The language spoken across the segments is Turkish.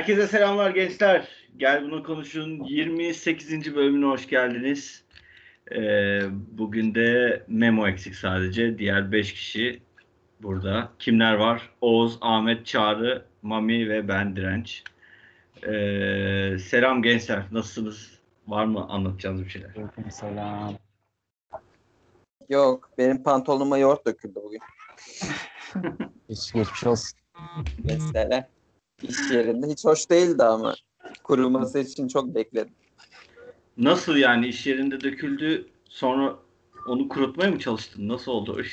Herkese selamlar gençler. Gel bunu konuşun 28. bölümüne hoş geldiniz. Ee, bugün de Memo eksik sadece. Diğer 5 kişi burada. Kimler var? Oğuz, Ahmet, Çağrı, Mami ve ben Direnç. Ee, selam gençler. Nasılsınız? Var mı anlatacağınız bir şeyler? Selam. Yok benim pantolonuma yoğurt döküldü bugün. Hiç geçmiş olsun. Mesela iş yerinde hiç hoş değildi ama kuruması için çok bekledim. Nasıl yani iş yerinde döküldü sonra onu kurutmaya mı çalıştın? Nasıl oldu o iş?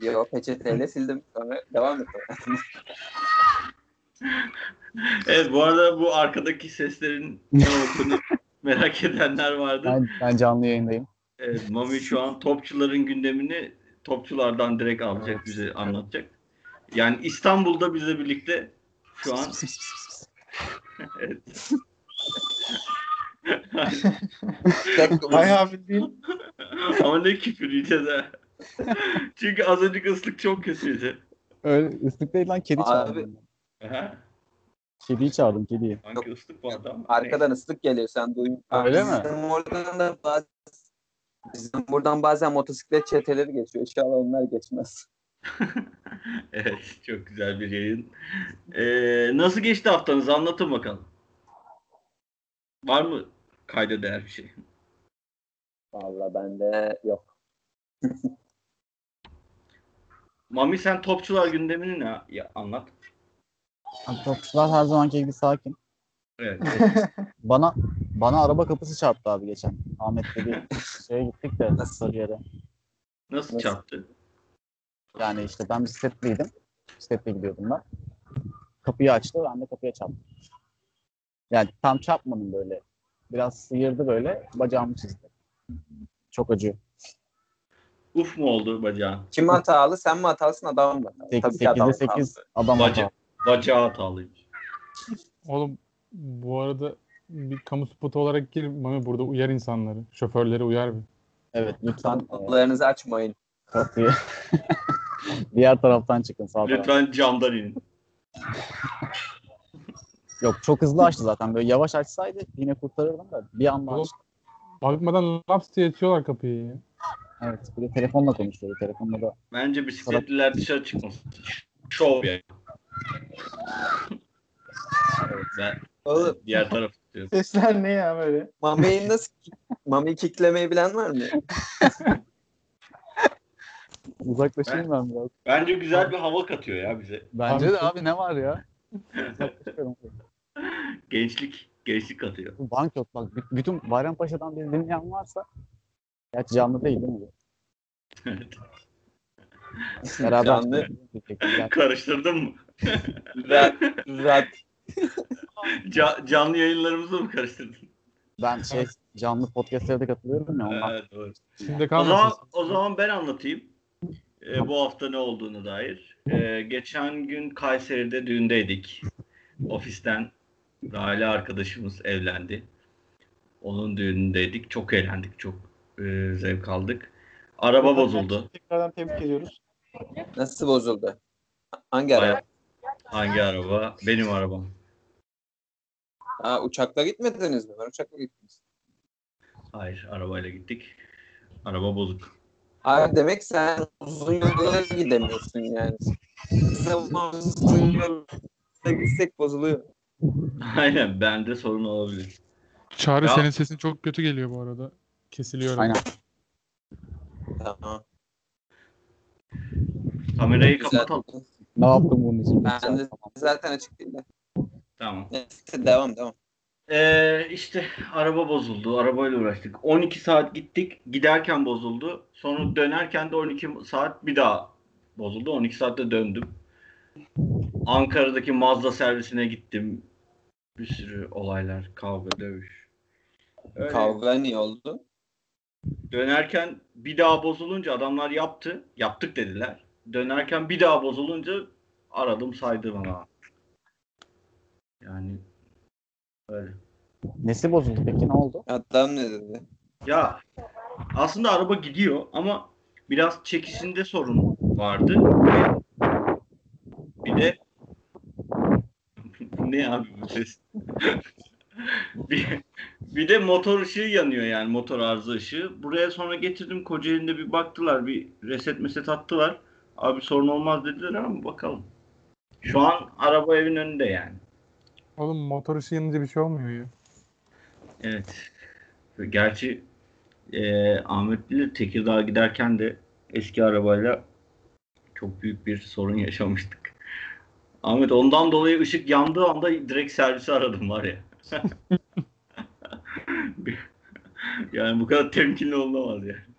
Yok peçeteyle sildim sonra devam ettim. Evet bu arada bu arkadaki seslerin ne olduğunu merak edenler vardı. Ben, ben canlı yayındayım. Evet, Mami şu an topçuların gündemini topçulardan direkt alacak, bize anlatacak. Yani İstanbul'da bizle birlikte şu an evet. Bayağı bildiğin Ama ne küfür yiyeceğiz ha. Çünkü az önceki ıslık çok kötüydü. Öyle ıslık değil lan kedi Abi. çağırdım. Aha. Kediyi çağırdım kediyi. Hangi ıslık vardı ama. Arkadan ıslık geliyor sen duyun. Öyle mi? Bizim oradan da bazı Bizim buradan bazen motosiklet çeteleri geçiyor. İnşallah onlar geçmez. evet, çok güzel bir yayın. Ee, nasıl geçti haftanız? Anlatın bakalım. Var mı kayda değer bir şey? Vallahi bende yok. Mami sen topçular gündemini ne ya, anlat. Topçular her zamanki gibi sakin. Evet. Bana bana araba kapısı çarptı abi geçen. Ahmet'le bir şeye gittik de Nasıl? Sarıyer'e. Nasıl Nasıl? çarptı? Yani işte ben bisikletliydim. Bisikletle gidiyordum ben. Kapıyı açtı ben de kapıya çarptım. Yani tam çarpmadım böyle. Biraz sıyırdı böyle bacağımı çizdi. Çok acıyor. Uf mu oldu bacağın? Kim hatalı? Sen mi hatalısın adam mı hatalı? 8, ki adam 8'de 8 hatalı. adam Baca hata. bacağı hatalıymış. oğlum bu arada bir kamu spotu olarak gir Mami burada uyar insanları. Şoförleri uyar bir. Evet lütfen e, Kapılarınızı açmayın. kapıyı diğer taraftan çıkın sağ taraftan. Lütfen camdan inin. Yok çok hızlı açtı zaten. Böyle yavaş açsaydı yine kurtarırdım da bir anda açtı. Bakmadan laps diye açıyorlar kapıyı ya. Evet bir de telefonla konuşuyordu. Telefonla da Bence bisikletliler dışarı çıkmasın. Şov yani. Evet, ben Oğlum diğer tutuyorum. Sesler ne ya böyle? Mami'yi nasıl Mami'yi kicklemeyi bilen var mı? uzaklaşayım ben biraz. Bence güzel bir hava katıyor ya bize. Bence Abi de abi ne var ya? Gençlik, gençlik katıyor. Bu Bank yok bak. Bütün Bayrampaşa'dan bizi dinleyen varsa Gerçi canlı değil değil mi? Evet. Beraber Canlı. Karıştırdın mı? Rahat, rahat. Ca- canlı yayınlarımızı mı karıştırdın? Ben şey canlı podcastlere de katılıyorum ya ondan. Evet, doğru. Şimdi O zaman, o zaman ben anlatayım. Ee, bu hafta ne olduğunu dair. Ee, geçen gün Kayseri'de düğündeydik. Ofisten Rale arkadaşımız evlendi. Onun düğünündeydik. Çok eğlendik. Çok e, zevk aldık. Araba bozuldu. Tekrardan tebrik ediyoruz. Nasıl bozuldu? Hangi araba? Hangi araba? Benim arabam. Ha, uçakla gitmediniz mi? Ben uçakla gittim. Hayır, arabayla gittik. Araba bozuk. Abi demek sen uzun yollara gidemiyorsun yani. Kısa uzun yollara gitsek bozuluyor. Aynen, bende sorun olabilir. Çağrı Ya- senin sesin çok kötü geliyor bu arada. Kesiliyor. Aynen. Tamam. Kamerayı kapatalım. Ne yaptım bunun için? Ben de zaten açık değil de. Tamam. Neyse devam devam. Ee, işte araba bozuldu. Arabayla uğraştık. 12 saat gittik. Giderken bozuldu. Sonra dönerken de 12 saat bir daha bozuldu. 12 saatte döndüm. Ankara'daki Mazda servisine gittim. Bir sürü olaylar, kavga, dövüş. Öyle. Kavga niye oldu? Dönerken bir daha bozulunca adamlar yaptı. Yaptık dediler. Dönerken bir daha bozulunca aradım saydı bana. Yani öyle. Nesi bozuldu peki ne oldu? Adam ne dedi? Ya aslında araba gidiyor ama biraz çekişinde sorun vardı. Bir de ne abi bu ses? bir, bir de motor ışığı yanıyor yani motor arıza ışığı. Buraya sonra getirdim Kocaeli'nde bir baktılar bir reset meset attılar. Abi sorun olmaz dediler ama bakalım. Şu an araba evin önünde yani. Oğlum motor ışığı bir şey olmuyor ya. Evet. Gerçi e, Ahmet bilir Tekirdağ'a giderken de eski arabayla çok büyük bir sorun yaşamıştık. Ahmet ondan dolayı ışık yandığı anda direkt servisi aradım var ya. yani bu kadar temkinli olunamaz yani.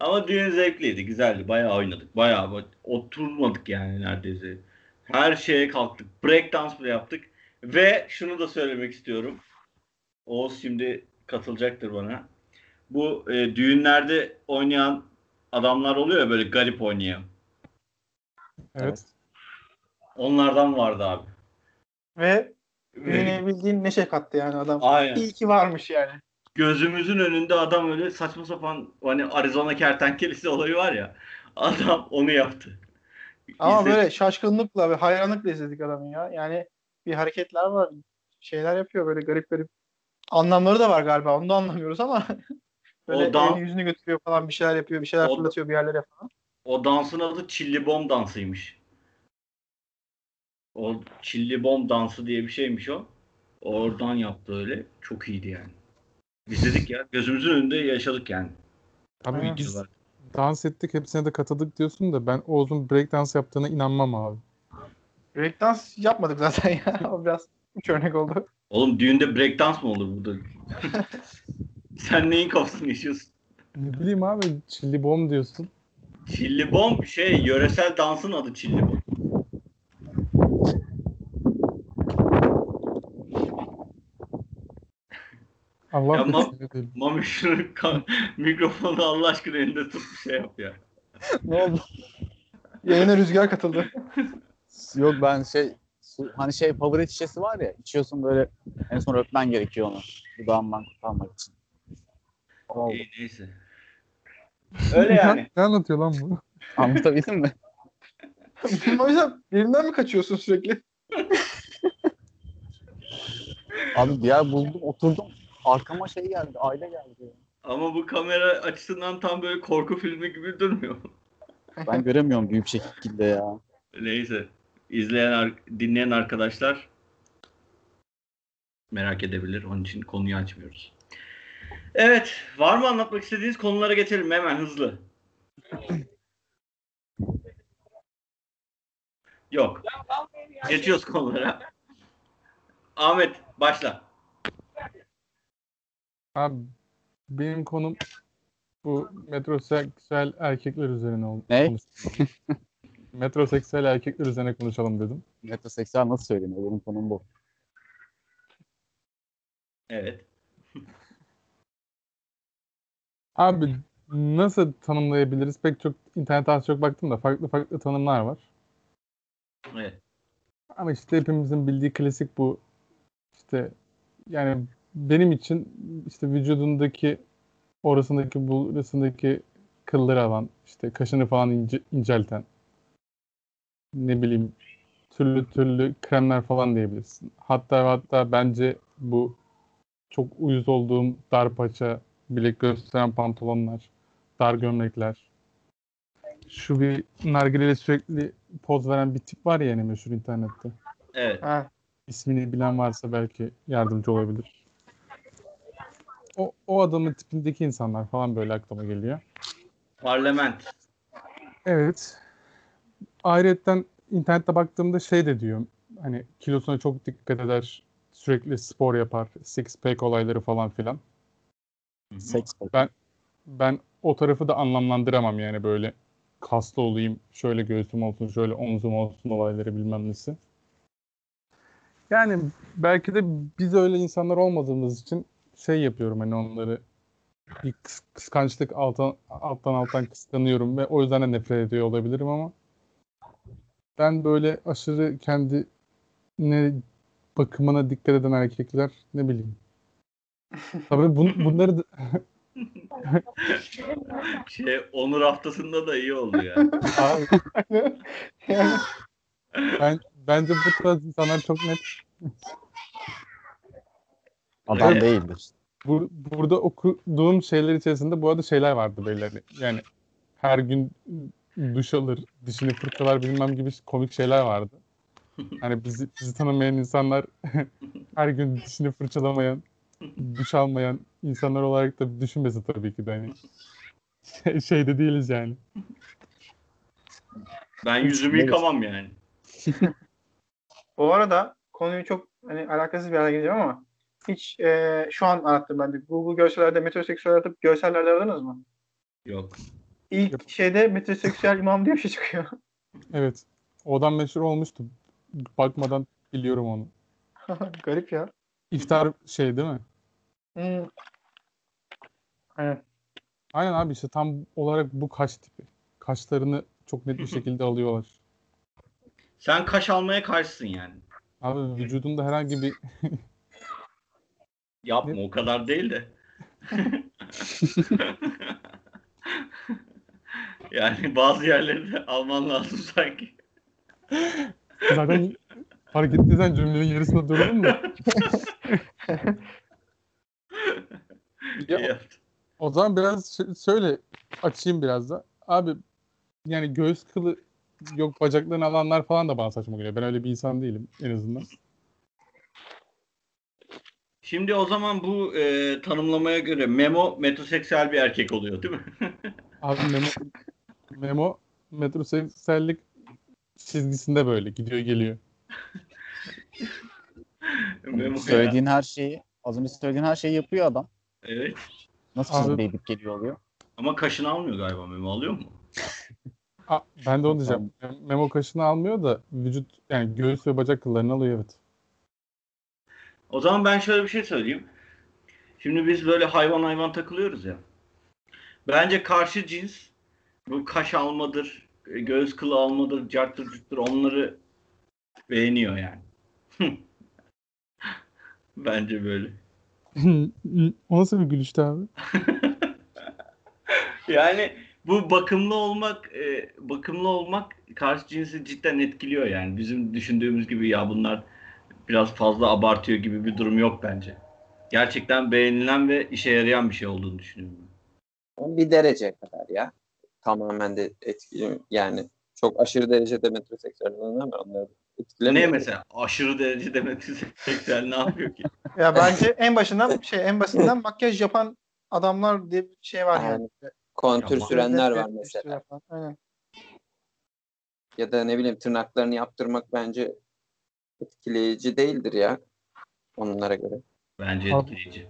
Ama düğün zevkliydi, güzeldi. Bayağı oynadık. Bayağı oturmadık yani neredeyse. Her şeye kalktık. Break dance bile yaptık. Ve şunu da söylemek istiyorum. Oğuz şimdi katılacaktır bana. Bu e, düğünlerde oynayan adamlar oluyor ya böyle garip oynayan. Evet. Onlardan vardı abi. Ve bildiğin neşe kattı yani adam. Aynen. İyi ki varmış yani. Gözümüzün önünde adam öyle saçma sapan hani Arizona kertenkelesi olayı var ya. Adam onu yaptı. Ama İzledim. böyle şaşkınlıkla ve hayranlıkla izledik adamı ya. Yani bir hareketler var. Şeyler yapıyor böyle garip garip. Anlamları da var galiba. Onu da anlamıyoruz ama böyle O dan- yüzünü götürüyor falan bir şeyler yapıyor. Bir şeyler O- fırlatıyor bir yerlere falan. O dansın adı Çilli Bom dansıymış. O Çilli Bom dansı diye bir şeymiş o. Oradan yaptı öyle. Çok iyiydi yani. İzledik ya. Gözümüzün önünde yaşadık yani. Abi Aynen. Dans ettik hepsine de katıldık diyorsun da ben Oğuz'un breakdance yaptığına inanmam abi. Breakdance yapmadık zaten ya. O biraz üç örnek oldu. Oğlum düğünde breakdance mı olur burada? Sen neyin kafasını yaşıyorsun? Ne bileyim abi çilli bom diyorsun. Çilli Bom şey yöresel dansın adı Çilli Bom. Allah Ya da ma- sinir değil. Mami şunu mikrofonu Allah aşkına elinde tut bir şey yap ya. ne oldu? Yayına rüzgar katıldı. Yok ben şey hani şey power şişesi var ya içiyorsun böyle en son öpmen gerekiyor onu. Dudağından kurtarmak için. O oldu. İyi neyse. Öyle yani. Ne anlatıyor lan bu? Anlatabildim mi? o yüzden birinden mi kaçıyorsun sürekli? Abi bir yer buldum oturdum. Arkama şey geldi aile geldi. Ama bu kamera açısından tam böyle korku filmi gibi durmuyor. Ben göremiyorum büyük şekilde ya. Neyse. İzleyen, dinleyen arkadaşlar merak edebilir. Onun için konuyu açmıyoruz. Evet. Var mı anlatmak istediğiniz konulara geçelim hemen hızlı. Yok. Geçiyoruz konulara. Ahmet başla. Abi benim konum bu metroseksüel erkekler üzerine oldu. Ne? metroseksüel erkekler üzerine konuşalım dedim. Metroseksüel nasıl söyleniyor? Benim konum bu. Evet. Abi nasıl tanımlayabiliriz? Pek çok internete az çok baktım da farklı farklı tanımlar var. Evet. Ama işte hepimizin bildiği klasik bu. İşte yani benim için işte vücudundaki orasındaki burasındaki kılları alan, işte kaşını falan ince, incelten, ne bileyim türlü türlü kremler falan diyebilirsin. Hatta hatta bence bu çok uyuz olduğum dar paça, bilek gösteren pantolonlar, dar gömlekler. Şu bir nargileyle sürekli poz veren bir tip var ya yani meşhur internette. Evet. Ha. İsmini bilen varsa belki yardımcı olabilir. O, o adamın tipindeki insanlar falan böyle aklıma geliyor. Parlament. Evet. Ayrıca internette baktığımda şey de diyor. Hani kilosuna çok dikkat eder. Sürekli spor yapar. Six pack olayları falan filan. Hı hı. Seks pack. Ben o tarafı da anlamlandıramam yani böyle kaslı olayım, şöyle göğsüm olsun, şöyle omzum olsun olayları bilmem nesi. Yani belki de biz öyle insanlar olmadığımız için şey yapıyorum hani onları bir kıs- kıskançlık alttan alttan alttan kıskanıyorum ve o yüzden de nefret ediyor olabilirim ama ben böyle aşırı kendi ne bakımına dikkat eden erkekler ne bileyim. Tabii bun- bunları da, Şey Onur haftasında da iyi oldu ya. Abi, yani ben bence bu tarz insanlar çok net. Adam Evet. değildir. Bur- burada okuduğum şeyler içerisinde bu arada şeyler vardı böyle. hani, Yani her gün duş alır, dişini fırçalar bilmem gibi komik şeyler vardı. Hani bizi, bizi tanımayan insanlar her gün dişini fırçalamayan, duş almayan insanlar olarak da düşünmesin tabii ki de hani. Şey, şeyde değiliz yani. Ben yüzümü yıkamam yani. Bu arada konuyu çok hani alakasız bir hale geliyor ama hiç e, şu an arattım ben de. Google görsellerde metroseksüel aratıp görsellerde aradınız mı? Yok. İlk Yok. şeyde metroseksüel imam diye bir şey çıkıyor. Evet. O adam meşhur olmuştu. Bakmadan biliyorum onu. Garip ya. İftar şey değil mi? Hmm. Aynen. Aynen abi işte tam olarak bu kaş tipi. Kaşlarını çok net bir şekilde alıyorlar. Sen kaş almaya karşısın yani. Abi vücudunda herhangi bir Yapma o kadar değil de. yani bazı yerleri de alman lazım sanki. zaten fark ettiysen cümlenin yarısında durdun mu? Ya, yaptın. O zaman biraz şöyle açayım biraz da. Abi yani göğüs kılı yok bacaklarını alanlar falan da bana saçma geliyor. Ben öyle bir insan değilim en azından. Şimdi o zaman bu e, tanımlamaya göre Memo metroseksüel bir erkek oluyor değil mi? Abi memo, memo metroseksüellik çizgisinde böyle gidiyor geliyor. Memo ya. Söylediğin her şeyi, az önce söylediğin her şeyi yapıyor adam. Evet. Nasıl Abi- çizgide gidip geliyor oluyor? Ama kaşını almıyor galiba Memo alıyor mu? Aa, ben de onu diyeceğim. Memo kaşını almıyor da vücut yani göğüs ve bacak kıllarını alıyor evet. O zaman ben şöyle bir şey söyleyeyim. Şimdi biz böyle hayvan hayvan takılıyoruz ya. Bence karşı cins bu kaş almadır, e, göğüs kılı almadır, carttır cürttür onları beğeniyor yani. Bence böyle. o nasıl bir gülüştü abi? Yani bu bakımlı olmak, e, bakımlı olmak karşı cinsi cidden etkiliyor yani. Bizim düşündüğümüz gibi ya bunlar biraz fazla abartıyor gibi bir durum yok bence. Gerçekten beğenilen ve işe yarayan bir şey olduğunu düşünüyorum. ben. bir derece kadar ya. Tamamen de etkili yani çok aşırı derecede metroseksüel var. Onları Ne etkilemiyor. mesela aşırı derecede metroseksüel ne yapıyor ki? Ya bence en başından şey en basitinden makyaj yapan adamlar diye bir şey var yani. Kontür Ama- sürenler var mesela. Aynen. Ya da ne bileyim tırnaklarını yaptırmak bence etkileyici değildir ya. Onlara göre. Bence etkileyici.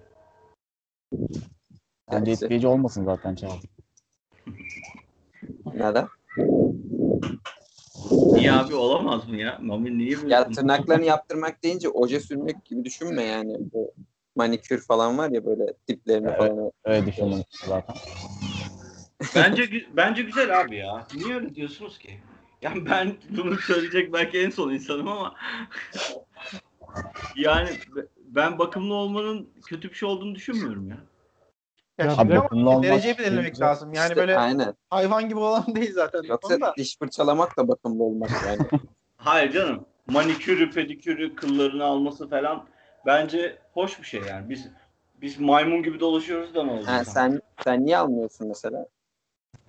Bence etkileyici olmasın zaten Çağatay. Neden? Niye abi olamaz mı ya? Mami niye böyle? Ya tırnaklarını yaptırmak deyince oje sürmek gibi düşünme yani. Bu manikür falan var ya böyle diplerini Evet. falan. Öyle düşündüm zaten. Bence bence güzel abi ya. Niye öyle diyorsunuz ki? Yani ben bunu söyleyecek belki en son insanım ama yani be- ben bakımlı olmanın kötü bir şey olduğunu düşünmüyorum ya. Ya Ya şimdi abi, ama dereceyi belirlemek güzel. lazım. Yani İşte böyle Aynen. hayvan gibi olan değil zaten. Yoksa Onda. diş fırçalamak da bakımlı olmak yani. Hayır canım. Manikürü, pedikürü, kıllarını alması falan bence hoş bir şey yani. Biz biz maymun gibi dolaşıyoruz da ne oldu? ha, sen sen niye almıyorsun mesela?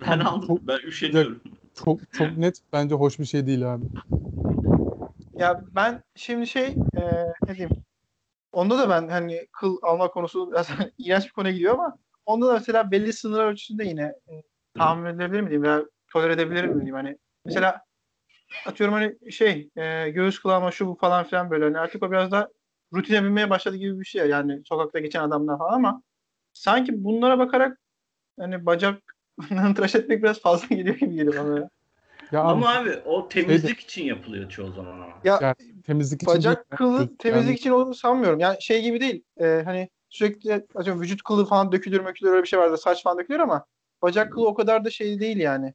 Ben aldım. Ben üşeniyorum. Çok çok net bence hoş bir şey değil abi. Ya ben şimdi şey e, ne diyeyim? Onda da ben hani kıl alma konusu biraz iğrenç bir konuya gidiyor ama onda da mesela belli sınırlar ölçüsünde yine e, tahammül edebilir mi diyeyim veya tolere edebilir mi diyeyim? Hani mesela atıyorum hani şey e, göğüs kulağıma şu bu falan filan böyle. Hani artık o biraz da rutine binmeye başladı gibi bir şey yani sokakta geçen adamlar falan ama sanki bunlara bakarak hani bacak tıraş etmek biraz fazla geliyor gibi geliyor bana. ya. Ya abi, Ama abi o temizlik için yapılıyor çoğu zaman ama. Ya Ya, temizlik için bacak değil, kılı yani- temizlik için olduğunu sanmıyorum. Yani şey gibi değil. e, hani sürekli atıyorum vücut kılı falan dökülür mökülür öyle bir şey vardı. Saç falan dökülür ama bacak kılı o kadar da şey değil yani.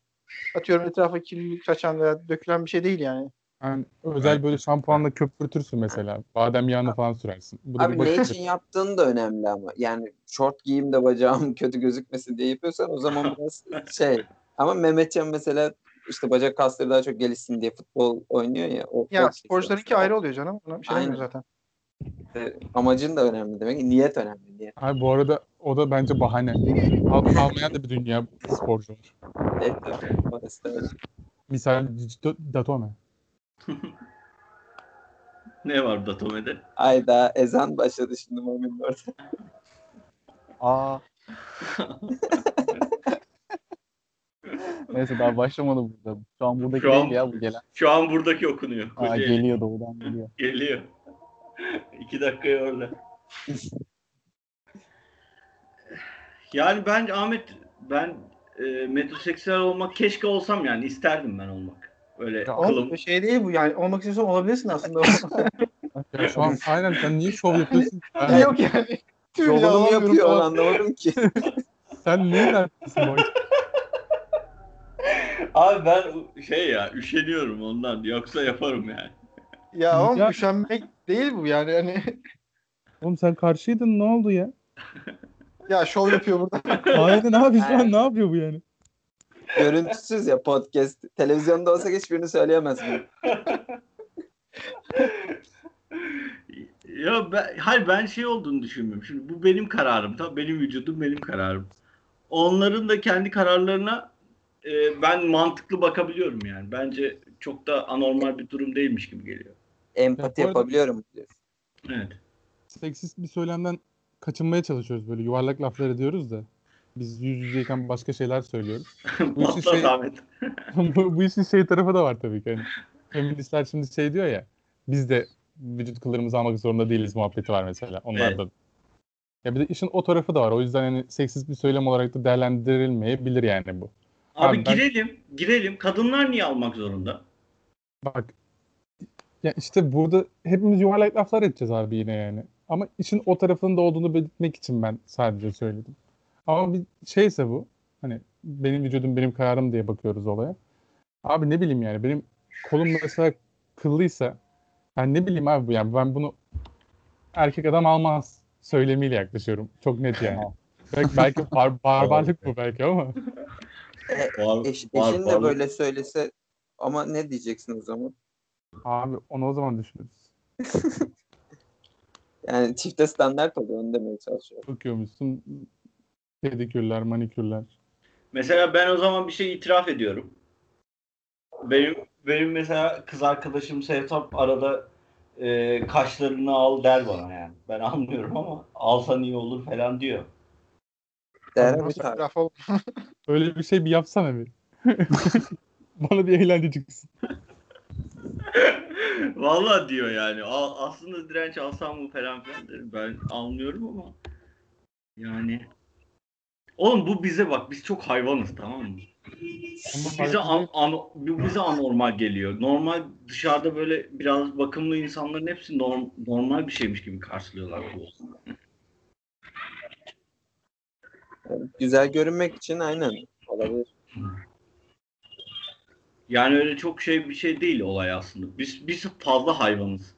Atıyorum etrafa kirlilik saçan veya dökülen bir şey değil yani. Yani özel böyle şampuanla köpürtürsün mesela. Badem yağını falan sürersin. Bu da Abi ne için yaptığın da önemli ama. Yani şort giyeyim de bacağım kötü gözükmesin diye yapıyorsan o zaman biraz şey. Ama Mehmetcan mesela işte bacak kasları daha çok gelişsin diye futbol oynuyor ya. O, Ya o sporcularınki ayrı oluyor canım. Ona bir şey Aynen. zaten. İşte amacın da önemli demek. Niyet önemli. Niyet. Abi bu arada o da bence bahane. Al, almayan da bir dünya sporcu var. Evet. Misal Datome. Ne var Datome'de? Ayda ezan başladı şimdi Mami'nin orada. Aa. Neyse daha başlamadı burada. Şu an buradaki Şu an- değil ya bu gelen. Şu an buradaki okunuyor. Aa, Kocaeli. geliyor doğudan geliyor. Geliyor. İki dakikaya orada. yani ben Ahmet ben e, metroseksüel olmak keşke olsam yani isterdim ben olmak. Öyle Ya kılım. Şey değil bu yani olmak istiyorsan olabilirsin aslında. Ya şu an aynen sen niye şov yapıyorsun? Ya, Yok yani. Yolunu mu yapıyor onu anlamadım ki. sen neyin neredesin boy? Abi ben şey ya üşeniyorum ondan yoksa yaparım yani. Ya oğlum Ya- üşenmek değil bu yani. Hani Oğlum sen karşıydın ne oldu ya? ya şov yapıyor burada. Aynen abi şu an ne yapıyor bu yani? Görüntüsüz ya podcast. Televizyonda olsa hiçbirini söyleyemez bunu. Ya ben, hayır ben şey olduğunu düşünmüyorum. Şimdi bu benim kararım. Tabii benim vücudum benim kararım. Onların da kendi kararlarına e, ben mantıklı bakabiliyorum yani. Bence çok da anormal bir durum değilmiş gibi geliyor. Empati Ya yapabiliyorum diyorsun. Evet. Seksist bir söylemden kaçınmaya çalışıyoruz böyle yuvarlak laflar ediyoruz da. Biz yüz yüzeyken başka şeyler söylüyoruz. Bu işin şey- bu, bu işin şey tarafı da var tabii ki. Hani feministler şimdi şey diyor ya biz de vücut kıllarımızı almak zorunda değiliz muhabbeti var mesela onlarda. da. Ya bir de işin o tarafı da var. O yüzden hani seksist bir söylem olarak da değerlendirilmeyebilir yani bu. Abi, Abi ben- girelim, girelim. Kadınlar niye almak zorunda? Bak ya işte burada hepimiz yuvarlak laflar edeceğiz abi yine yani. Ama işin o tarafında olduğunu belirtmek için ben sadece söyledim. Ama bir şeyse bu hani benim vücudum benim kararım diye bakıyoruz olaya. Abi ne bileyim yani benim kolum mesela kıllıysa ben ne bileyim abi bu yani ben bunu erkek adam almaz söylemiyle yaklaşıyorum. Çok net yani. belki, belki bar- barbarlık bu belki ama. Var, Eş, eşin de böyle söylese ama ne diyeceksin o zaman? Abi onu o zaman düşünürüz. Yani çifte standart oluyor onu demeye çalışıyorum. Bakıyormuşsun pedikürler, manikürler. Mesela ben o zaman bir şey itiraf ediyorum. Benim benim mesela kız arkadaşım Sevtap arada e, kaşlarını al der bana yani. Ben anlıyorum ama alsan iyi olur falan diyor. Değer bir oğlum? Öyle bir şey bir yapsana bir. Bana bir eğlence çıksın. Vallahi diyor yani. Al, aslında direnç alsam mı falan filan derim. Ben anlıyorum ama yani Oğlum bu bize bak biz çok hayvanız tamam mı? Bize an, an- bize anormal geliyor. Normal dışarıda böyle biraz bakımlı insanların hepsi norm- normal bir şeymiş gibi karşılıyorlar bu. Güzel görünmek için aynen olabilir. Yani öyle çok şey bir şey değil olay aslında. Biz biz fazla hayvanız.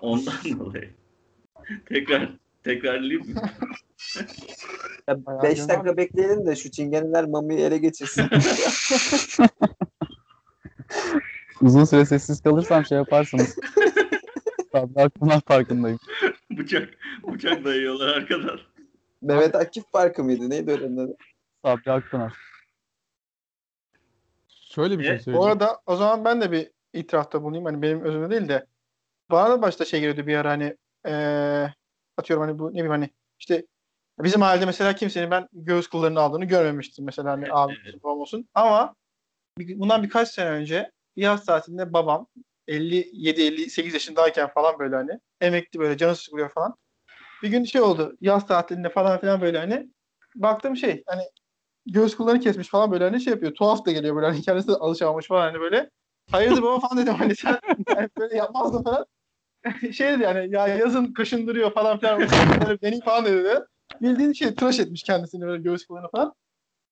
Ondan dolayı. Tekrar tekrarlayayım mı? Ya Bayağı 5 güzel. dakika bekleyelim de şu çingeneler Mami'yi ele geçirsin. Uzun süre sessiz kalırsam şey yaparsınız. Tabii aklımdan farkındayım. bıçak bıçak dayıyorlar arkadan. Mehmet Akif Parkı mıydı? Neydi öyle adı? Sabri Akpınar. Şöyle bir şey E, söyleyeyim. Bu arada o zaman ben de bir itirafta bulunayım. Hani benim özümde değil de bana da başta şey geliyordu bir ara hani eee, atıyorum hani bu ne bileyim hani işte bizim halde mesela kimsenin ben göğüs kıllarını aldığını görmemiştim mesela hani abim Evet. olsun, babam olsun. Ama bundan birkaç sene önce bir yaz tatilinde babam 57-58 yaşındayken falan böyle hani emekli böyle canı sıkılıyor falan. Bir gün şey oldu yaz tatilinde falan filan böyle hani baktım şey hani göğüs kıllarını kesmiş falan böyle hani şey yapıyor. Tuhaf da geliyor böyle hani kendisi de alışamamış falan hani böyle. Hayırdır baba falan dedim hani sen yani böyle yapmazdın falan. şey dedi yani ya yazın kaşındırıyor falan filan. Deneyim falan dedi. Bildiğin şey tıraş etmiş kendisini böyle göğüs kıllarını falan.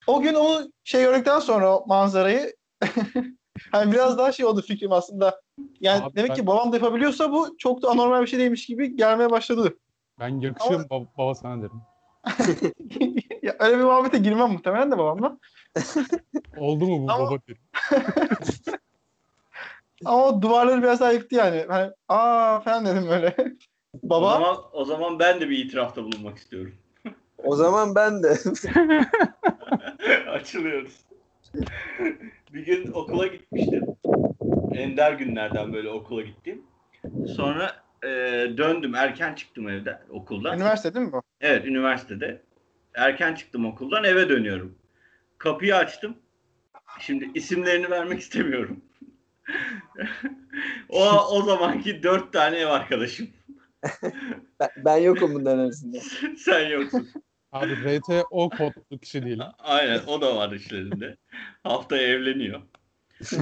O gün onu şey gördükten sonra o manzarayı hani biraz daha şey oldu fikrim aslında. Yani Abi demek ben- ki babam da yapabiliyorsa bu çok da anormal bir şey değilmiş gibi gelmeye başladı. Ben yakışıyorum baba, baba sana derim. ya öyle bir muhabbete girmem muhtemelen de babamla. Oldu mu bu Ama- baba derim. Ama o duvarları biraz daha yıktı yani. Hani aa falan dedim böyle. O Baba zaman, o zaman ben de bir itirafta bulunmak istiyorum. O zaman ben de. Açılıyoruz. bir gün okula gitmiştim. Ender günlerden böyle okula gittim. Sonra e, döndüm. Erken çıktım evden, okuldan. üniversite değil mi bu? Evet, üniversitede. Erken çıktım okuldan, eve dönüyorum. Kapıyı açtım. Şimdi isimlerini vermek istemiyorum. o o zamanki dört tane ev arkadaşım. Ben, ben yokum bunların arasında. Sen yoksun. Abi RT o kodlu kişi değilim. Aynen o da var içlerinde. Haftaya evleniyor.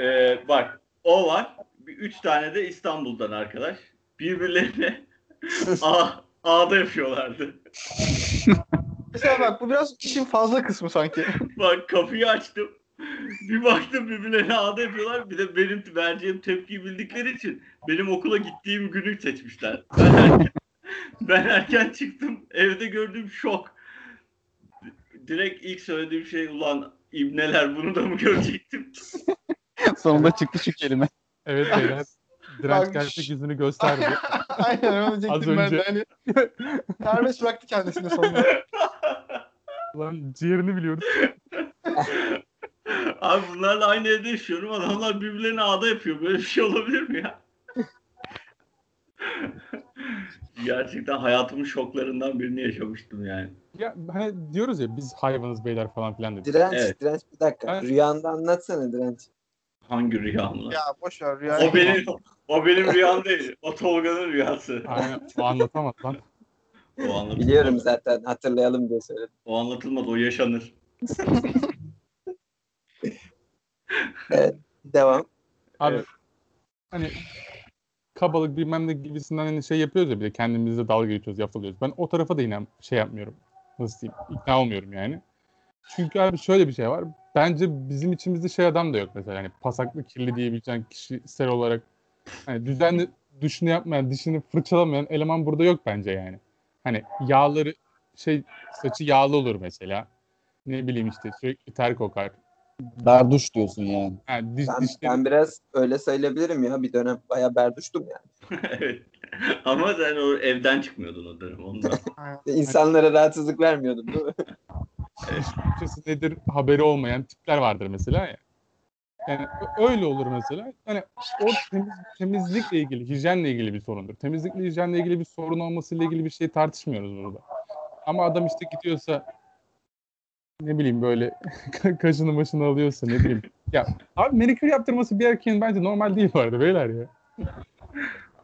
Ee, bak o var. Bir, üç tane de İstanbul'dan arkadaş. Birbirlerine A, A'da yapıyorlardı. Mesela bak bu biraz işin fazla kısmı sanki. Bak kapıyı açtım. Bir baktım birbirlerine A'da yapıyorlar. Bir de benim vereceğim tepkiyi bildikleri için benim okula gittiğim günü seçmişler. Ben ben erken çıktım. Evde gördüğüm şok. Direkt ilk söylediğim şey ulan ibneler bunu da mı görecektim? Sonunda çıktı şu kelime. Evet beyler. Direnç gerçek yüzünü gösterdi. Aynen onu diyecektim ben önce. de. Hani, serbest bıraktı kendisini sonunda. Lan ciğerini biliyoruz. Abi bunlarla aynı evde yaşıyorum. Adamlar birbirlerine ağda yapıyor. Böyle bir şey olabilir mi ya? Gerçekten hayatımın şoklarından birini yaşamıştım yani. Ya hani diyoruz ya biz hayvanız beyler falan filan dedik. Direnç, Evet. direnç bir dakika. Evet. Rüyanda anlatsana direnç. Hangi rüyamla? ya boş ver rüya. O benim o benim rüyam değil. O Tolga'nın rüyası. Aynen o anlatamaz lan. O anlat. Biliyorum zaten hatırlayalım diye söyledim. O anlatılmaz. O yaşanır. Devam. Abi Evet. hani kabalık bilmem ne gibisinden hani şey yapıyoruz ya bir de kendimizle dalga geçiyoruz, yapılıyoruz. Ben o tarafa da inan şey yapmıyorum. Nasıl diyeyim? İkna olmuyorum yani. Çünkü abi şöyle bir şey var. Bence bizim içimizde şey adam da yok mesela. Hani pasaklı kirli diyebileceğin kişisel olarak hani düzenli duşunu yapmayan, dişini fırçalamayan eleman burada yok bence yani. Hani yağları şey saçı yağlı olur mesela. Ne bileyim işte sürekli ter kokar. Berduş diyorsun yani. Yani diş, Ben, dişleri- ben biraz öyle sayılabilirim ya. Bir dönem bayağı berduştum yani. evet. Ama sen o evden çıkmıyordun o dönem. Ondan. İnsanlara rahatsızlık vermiyordum değil mi? Türkçesi nedir haberi olmayan tipler vardır mesela ya. Yani öyle olur mesela. Hani o temiz, temizlikle ilgili, hijyenle ilgili bir sorundur. Temizlikle, hijyenle ilgili bir sorun olmasıyla ilgili bir şey tartışmıyoruz burada. Ama adam işte gidiyorsa ne bileyim böyle kaşını başını alıyorsa ne bileyim. Ya abi manikür yaptırması bir erkeğin bence normal değil bu arada beyler ya.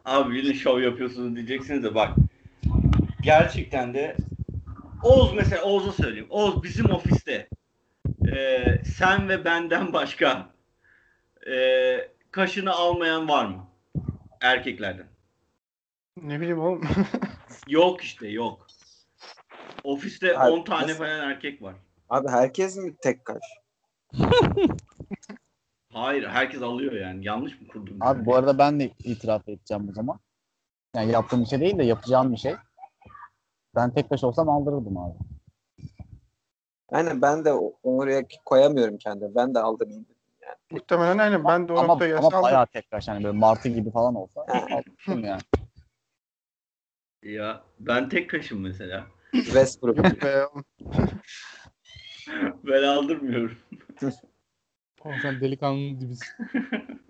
Abi yine şov yapıyorsunuz diyeceksiniz de bak. Gerçekten de Oğuz mesela Oğuz'a söyleyeyim. Oğuz bizim ofiste e, sen ve benden başka e, kaşını almayan var mı? Erkeklerden. Ne bileyim oğlum. Yok işte yok. Ofiste Abi, 10 tane nasıl? falan erkek var. Abi herkes mi tek kaş? Hayır herkes alıyor yani. Yanlış mı kurdum? Abi bu arada ben de itiraf edeceğim o zaman. Yani yaptığım bir şey değil de yapacağım bir şey. Ben tek taş olsam aldırırdım abi. Yani ben de oraya koyamıyorum kendimi. Ben de aldırayım. Muhtemelen aynen ben de o Ama, noktaya ama gelsem aldım. bayağı tek taş yani böyle martı gibi falan olsa aldırırdım yani. Ya ben tek kaşım mesela. Westbrook. Ben aldırmıyorum. Oğlum sen delikanlı gibisin.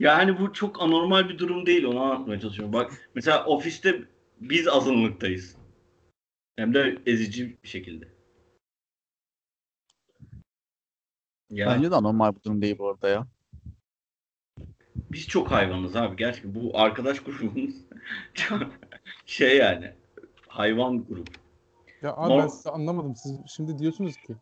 Yani bu çok anormal bir durum değil. Onu anlatmaya çalışıyorum. Bak mesela ofiste biz azınlıktayız. Hem de ezici bir şekilde. Ya Bence de normal bir durum değil bu arada ya. biz çok hayvanız abi. Gerçekten bu arkadaş grubumuz şey yani hayvan grubu. Ya abi ben Norm- sizi anlamadım. Siz şimdi diyorsunuz ki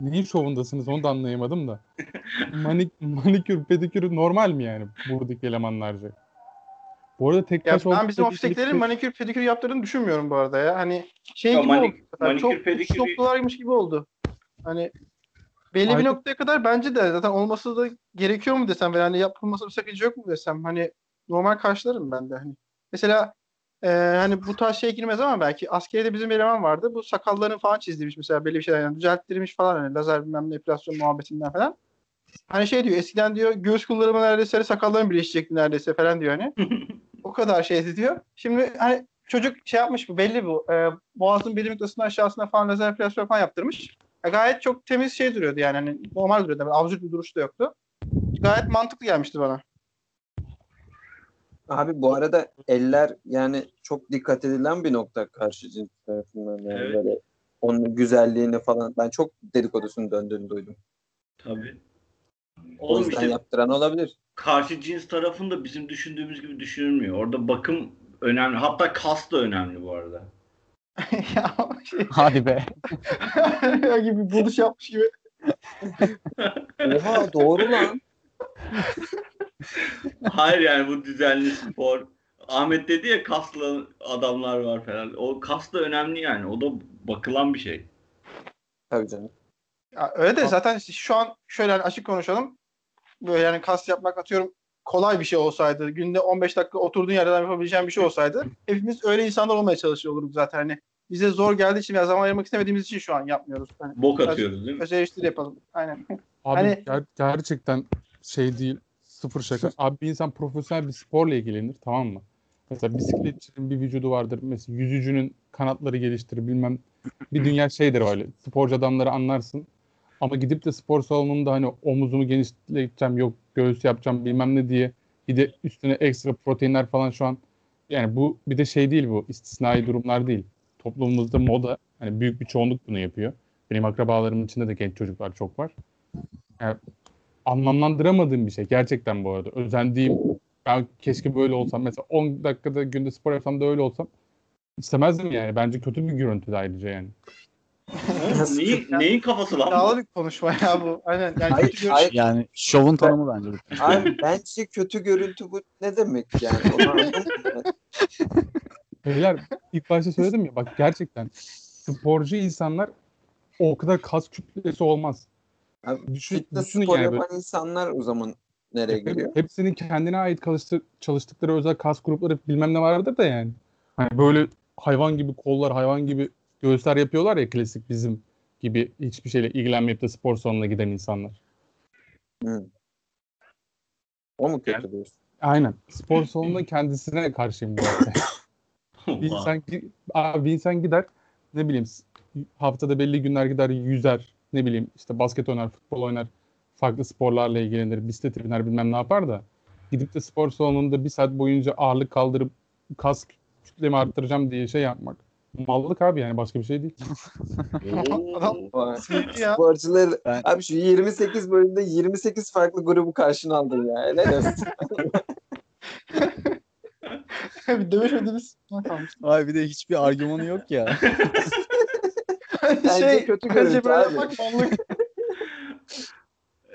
neyin şovundasınız onu da anlayamadım da. Manik, manikür, pedikür normal mi yani buradaki elemanlarca? Bu arada tek Ya taş ben bizim ofistekilerin manikür pedikür yaptığını düşünmüyorum bu arada ya. Hani şey Ya gibi manik- oldu. sefer. manikür, Çok pedikürü- şoklularmış gibi oldu. Hani belli bir noktaya kadar bence de zaten olması da gerekiyor mu desem ve hani yapılması bir sakınca yok mu desem hani normal karşılarım ben de hani. Mesela e, hani bu tarz şey girmez ama belki askeriyede bizim bir eleman vardı. Bu sakallarını falan çizdirmiş mesela belli bir şeyler yani düzelttirmiş falan hani lazer bilmem ne epilasyon muhabbetinden falan. Hani şey diyor eskiden diyor göğüs kıllarımı neredeyse hani sakallarım birleşecekti neredeyse falan diyor hani. o kadar şeydi diyor. Şimdi hani çocuk şey yapmış bu belli bu. E, boğazın bir noktasından aşağısına falan lazer epilasyon falan yaptırmış. E, gayet çok temiz şey duruyordu yani. Hani normal duruyordu. Yani absürt bir duruş da yoktu. Gayet mantıklı gelmişti bana. Abi bu arada eller yani çok dikkat edilen bir nokta karşı cins tarafından. Yani Evet. böyle onun güzelliğini falan. Ben çok dedikodusunu döndüğünü duydum. Tabii. O Oğlum yüzden işte yaptıran olabilir. karşı cins tarafında bizim düşündüğümüz gibi düşünülmüyor. Orada bakım önemli. Hatta kas da önemli bu arada. ya şey Hadi be. gibi buluş yapmış gibi. Oha doğru lan. Hayır yani bu düzenli spor. Ahmet dedi ya kaslı adamlar var falan. O kas da önemli yani. O da bakılan bir şey. Tabii canım. Ya öyle de zaten şu an şöyle hani açık konuşalım. Böyle yani kas yapmak atıyorum kolay bir şey olsaydı, günde 15 dakika oturduğun yerden yapabileceğin bir şey olsaydı hepimiz öyle insanlar olmaya çalışıyor olurduk zaten. Hani bize zor geldiği için veya zaman ayırmak istemediğimiz için şu an yapmıyoruz. Hani Bok atıyoruz değil mi? öz eleştiri yapalım. Aynen. Abi Hani- ger- gerçekten şey değil sıfır şaka. Abi bir insan profesyonel bir sporla ilgilenir tamam mı? Mesela bisikletçinin bir vücudu vardır. Mesela yüzücünün kanatları geliştirir bilmem. Bir dünya şeydir öyle. Sporcu adamları anlarsın. Ama gidip de spor salonunda hani omuzumu genişleteceğim yok göğüs yapacağım bilmem ne diye bir de üstüne ekstra proteinler falan şu an yani bu bir de şey değil bu istisnai durumlar değil. Toplumumuzda moda hani büyük bir çoğunluk bunu yapıyor. Benim akrabalarımın içinde de genç çocuklar çok var. Yani anlamlandıramadığım bir şey gerçekten bu arada. Özendiğim ben keşke böyle olsam mesela 10 dakikada günde spor yapsam da öyle olsam istemezdim yani. Bence kötü bir görüntü de ayrıca yani. Neyin, neyin kafası lan bir konuşma ya bu. Aynen. Yani Hayır, kötü hayır. Yani şovun tanımı bence bu. Abi bence kötü görüntü bu ne demek yani? Beyler ilk başta söyledim ya bak gerçekten sporcu insanlar o kadar kas kütlesi olmaz. Abi, Düşün, Fitness düşünün spor yani böyle. yapan insanlar o zaman nereye geliyor? Hepsinin kendine ait çalıştı, çalıştıkları özel kas grupları bilmem ne vardır da yani. Hani böyle hayvan gibi kollar, hayvan gibi göğüsler yapıyorlar ya klasik bizim gibi hiçbir şeyle ilgilenmeyip de spor salonuna giden insanlar. Hı. O mu kötü diyorsun? Aynen. Spor salonuna kendisine karşıyım bu arada. bir insan, abi bir insan gider ne bileyim haftada belli günler gider yüzer ne bileyim işte basket oynar, futbol oynar, farklı sporlarla ilgilenir, bisiklete biner bilmem ne yapar da gidip de spor salonunda bir saat boyunca ağırlık kaldırıp kas kütlemi arttıracağım diye şey yapmak. Mallık abi yani başka bir şey değil. Sporcuları Ben- abi şu 28 bölümde 28 farklı grubu karşına aldın ya. Helal olsun. bir dövüşmediğimiz kalmış. Ay bir de hiçbir argümanı yok ya. Bence kötü bence görüntü böyle abi. yapmak mallık.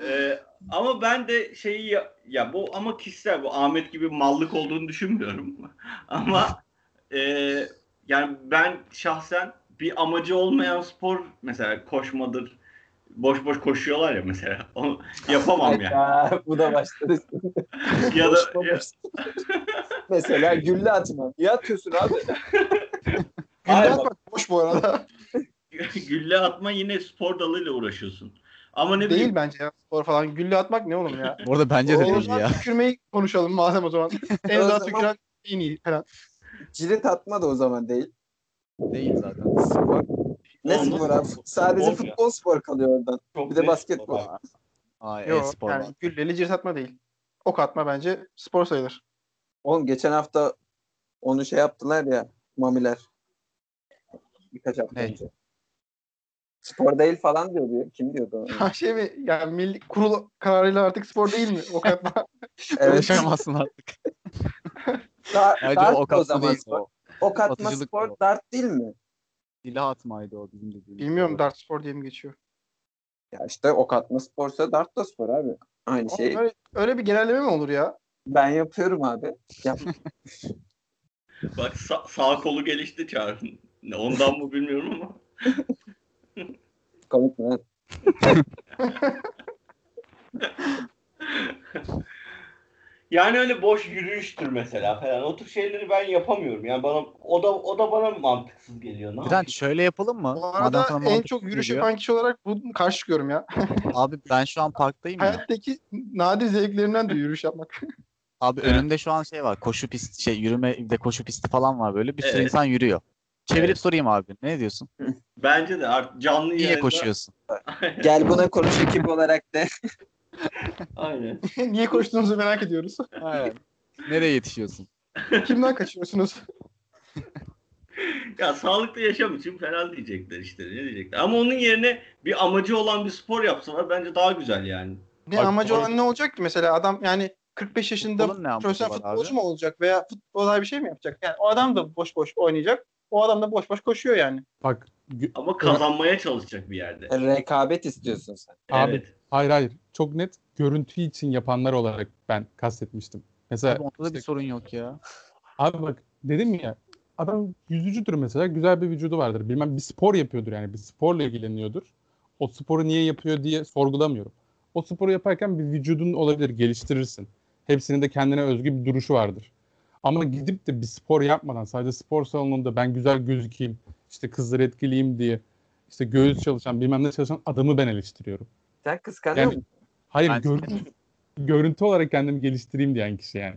Ee, ama ben de şeyi ya, ya bu ama kişisel bu Ahmet gibi mallık olduğunu düşünmüyorum. ama e, yani ben şahsen bir amacı olmayan spor mesela koşmadır. Boş boş koşuyorlar ya mesela. Onu yapamam yani. Ya, bu da başladı. ya da ya-. Mesela gülle atma. Niye atıyorsun abi? Gülle atmak boş bu arada. gülle atma yine spor dalıyla uğraşıyorsun. Ama ne bileyim Değil bence ya spor falan. Gülle atmak ne oğlum ya? Bu arada bence de değil ya. tükürmeyi konuşalım madem o zaman. en zaman- tüküren en iyi falan. Cirit atma da o zaman değil. Değil zaten. Spor. Ne Olmaz. spor abi? Sadece Futbol ya. futbol spor kalıyor oradan. çok Bir de basketbol. spor. Ay, Yok e-spor yani var. gülleli cirit atma değil. Ok atma bence spor sayılır. Oğlum geçen hafta onu şey yaptılar ya mamiler. Birkaç hafta Ne? önce. Spor değil falan diyordu. Kim diyordu? Ha şey mi? Yani milli kurul kararıyla artık spor değil mi? Ok atma. evet. Konuşamazsın artık. Dar, dart o da o katma zaman değil. spor. O. Ok atma Atıcılık spor o. dart değil mi? Silah atmaydı o bizim dediğimiz. Bilmiyorum dart spor diye mi geçiyor? Ya işte ok atma sporsa dart da spor abi. Aynı şey. Oğlum Öyle, öyle bir genelleme mi olur ya? Ben yapıyorum abi. Yap. Bak sa- sağ kolu gelişti Çağrı'nın. Ne, Ondan mı bilmiyorum ama. Komik mi? Yani öyle boş yürüyüştür mesela falan. O tür şeyleri ben yapamıyorum. Yani bana o da o da bana mantıksız geliyor. Ne yapayım? şöyle yapalım mı? Bu Madem arada sana en çok yürüyüş yapan kişi olarak bunu karşı çıkıyorum ya. Abi ben şu an parktayım ya. Hayattaki nadir zevklerimden de yürüyüş yapmak. Abi Evet. önümde şu an şey var. Koşu pisti şey yürüme de koşu pisti falan var böyle. Bir sürü Evet. insan yürüyor. Çevirip Evet. sorayım abi. Ne diyorsun? Bence de artık canlı Niye yayında. koşuyorsun? Gel buna konuş ekip olarak de. Aynen. Niye koştuğunuzu merak ediyoruz. Aynen. Nereye yetişiyorsun? Kimden kaçıyorsunuz? Ya sağlıklı yaşam için falan diyecekler işte. Ne diyecekler? Ama onun yerine bir amacı olan bir spor yapsalar bence daha güzel yani. Ne Bak, amacı olan ne olacak ki mesela adam yani 45 yaşında profesyonel futbolcu abi? mu olacak veya futbolda bir şey mi yapacak? Yani o adam da boş boş oynayacak. O adam da boş boş koşuyor yani. Bak Ama kazanmaya çalışacak bir yerde. Rekabet istiyorsun sen. Abi, Evet. hayır hayır çok net görüntü için yapanlar olarak ben kastetmiştim. Mesela Abi onda da bir işte- sorun yok ya. Abi bak dedim ya adam yüzücüdür mesela güzel bir vücudu vardır. Bilmem bir spor yapıyordur yani bir sporla ilgileniyordur. O sporu niye yapıyor diye sorgulamıyorum. O sporu yaparken bir vücudun olabilir geliştirirsin. Hepsinin de kendine özgü bir duruşu vardır. Ama gidip de bir spor yapmadan sadece spor salonunda ben güzel gözükeyim, işte kızları etkileyeyim diye işte göğüs çalışan bilmem ne çalışan adamı ben eleştiriyorum. Sen kıskanıyor Yani- musun? Hayır Ben- görüntü, görüntü olarak kendimi geliştireyim diyen kişi yani.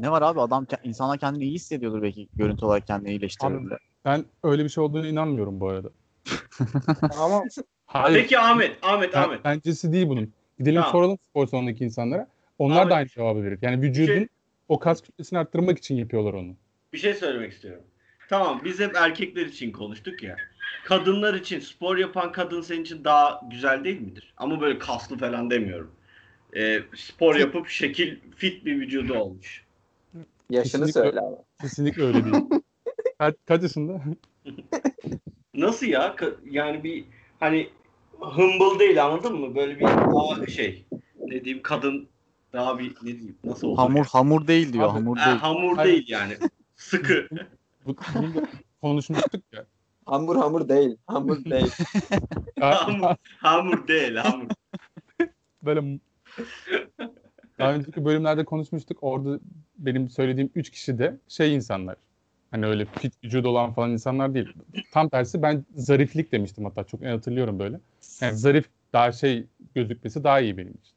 Ne var abi adam insanlar kendini iyi hissediyordur belki görüntü olarak kendini iyileştirdiğinde. Ben öyle bir şey olduğunu inanmıyorum bu arada. Ama Hayır. Peki Ahmet, Ahmet, Ben- Ahmet. Bencesi değil bunun. Gidelim Tamam. soralım spor salonundaki insanlara. Onlar Abi- da aynı cevabı verir. Yani vücudun Şey- o kas kütlesini arttırmak için yapıyorlar onu. Bir şey söylemek istiyorum. Tamam biz hep erkekler için konuştuk ya. Kadınlar için spor yapan kadın senin için daha güzel değil midir? Ama böyle kaslı falan demiyorum. Ee, spor yapıp şekil fit bir vücudu olmuş. Yaşını Kesinlikle. söyle ama. Kesinlikle öyle değil. kaç, kaç yaşında? Nasıl ya? Ka- Yani bir hani humble değil anladın mı? Böyle bir daha şey ne diyeyim kadın daha bir ne diyeyim nasıl olur? Hamur hamur değil diyor. Abi, hamur Ha, değil. hamur Hayır. değil yani. Sıkı. Bu, bunu konuşmuştuk ya. Hamur hamur değil. Hamur değil. hamur, hamur değil hamur. Böyle daha önceki bölümlerde konuşmuştuk. Orada benim söylediğim üç kişi de şey insanlar. Hani öyle fit vücudu olan falan insanlar değil. Tam tersi ben zariflik demiştim hatta çok hatırlıyorum böyle. Yani zarif daha şey gözükmesi daha iyi benim için.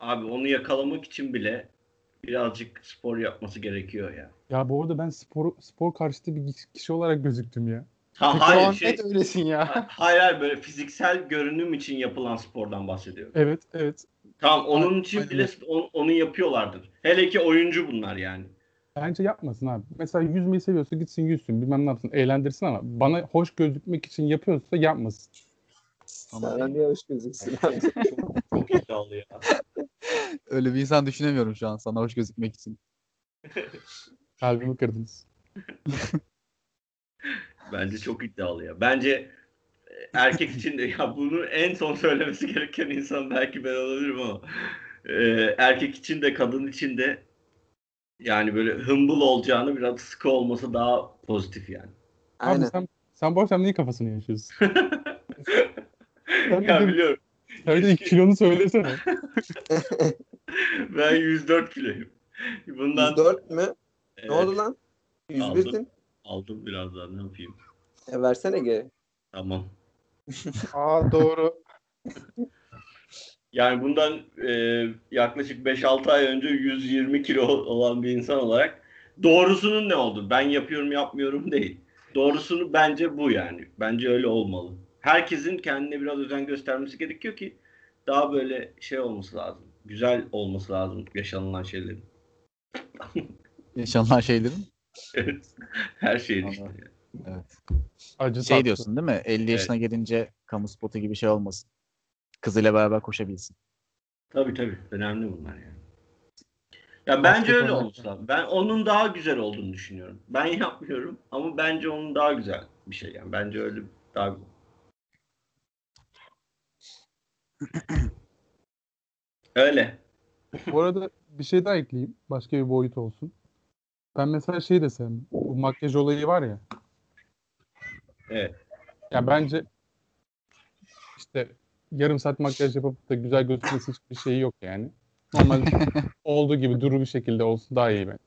Abi onu yakalamak için bile birazcık spor yapması gerekiyor ya. Ya bu arada ben spor spor karşıtı bir kişi olarak gözüktüm ya. Ha, şu hayır şey, net öylesin ya. ha- hayır hayır böyle fiziksel görünüm için yapılan spordan bahsediyorum. Evet, evet. Tamam onun için aynen. bile on- onu yapıyorlardır. Hele ki oyuncu bunlar yani. Bence yapmasın abi. Mesela yüzmeyi seviyorsa gitsin yüzsün, bilmem ne yapsın, eğlendirsin ama bana hoş gözükmek için yapıyorsa yapmasın. Sana niye hoş gözüksün abi? İddialı ya. Öyle bir insan düşünemiyorum şu an sana hoş gözükmek için. Kalbimi kırdınız. Bence çok iddialı ya. Bence e, erkek için de ya bunu en son söylemesi gereken insan belki ben olabilirim ama e, erkek için de kadın için de yani böyle humble olacağını biraz sıkı olması daha pozitif yani. Abi Aynen. sen, sen bu akşam neyin kafasını yaşıyorsun? Ya biliyorum. De kilonu söylesene. Ben 104 kiloyum. Bundan 104 mü? Evet, Ne oldu lan? 101'din. aldım biraz daha ne yapayım. E, versene geri. Tamam. Aa doğru. Yani bundan e, yaklaşık 5-6 ay önce 120 kilo olan bir insan olarak doğrusunun ne oldu? Ben yapıyorum yapmıyorum değil. Doğrusunu bence bu yani. Bence öyle olmalı. Herkesin kendine biraz özen göstermesi gerekiyor ki daha böyle şey olması lazım. Güzel olması lazım yaşanılan şeylerin. Yaşanılan şeylerin. Evet. Her şeyin işte. Anladım. Evet. Acı Şey tatlı. diyorsun değil mi? 50 yaşına gelince kamu spotu gibi şey olmasın. Kızıyla beraber koşabilsin. Tabii tabii. Önemli bunlar yani. Ya bence öyle lazım. Ben onun daha güzel olduğunu düşünüyorum. Ben yapmıyorum ama bence onun daha güzel bir şey yani. Bence öyle daha güzel. Öyle. Bu arada bir şey daha ekleyeyim. Başka bir boyut olsun. Ben mesela şey desem, bu makyaj olayı var ya. Evet. Ya bence işte yarım saat makyaj yapıp da güzel gözükmesi hiçbir şeyi yok yani. Normal olduğu gibi duru bir şekilde olsun daha iyi ben.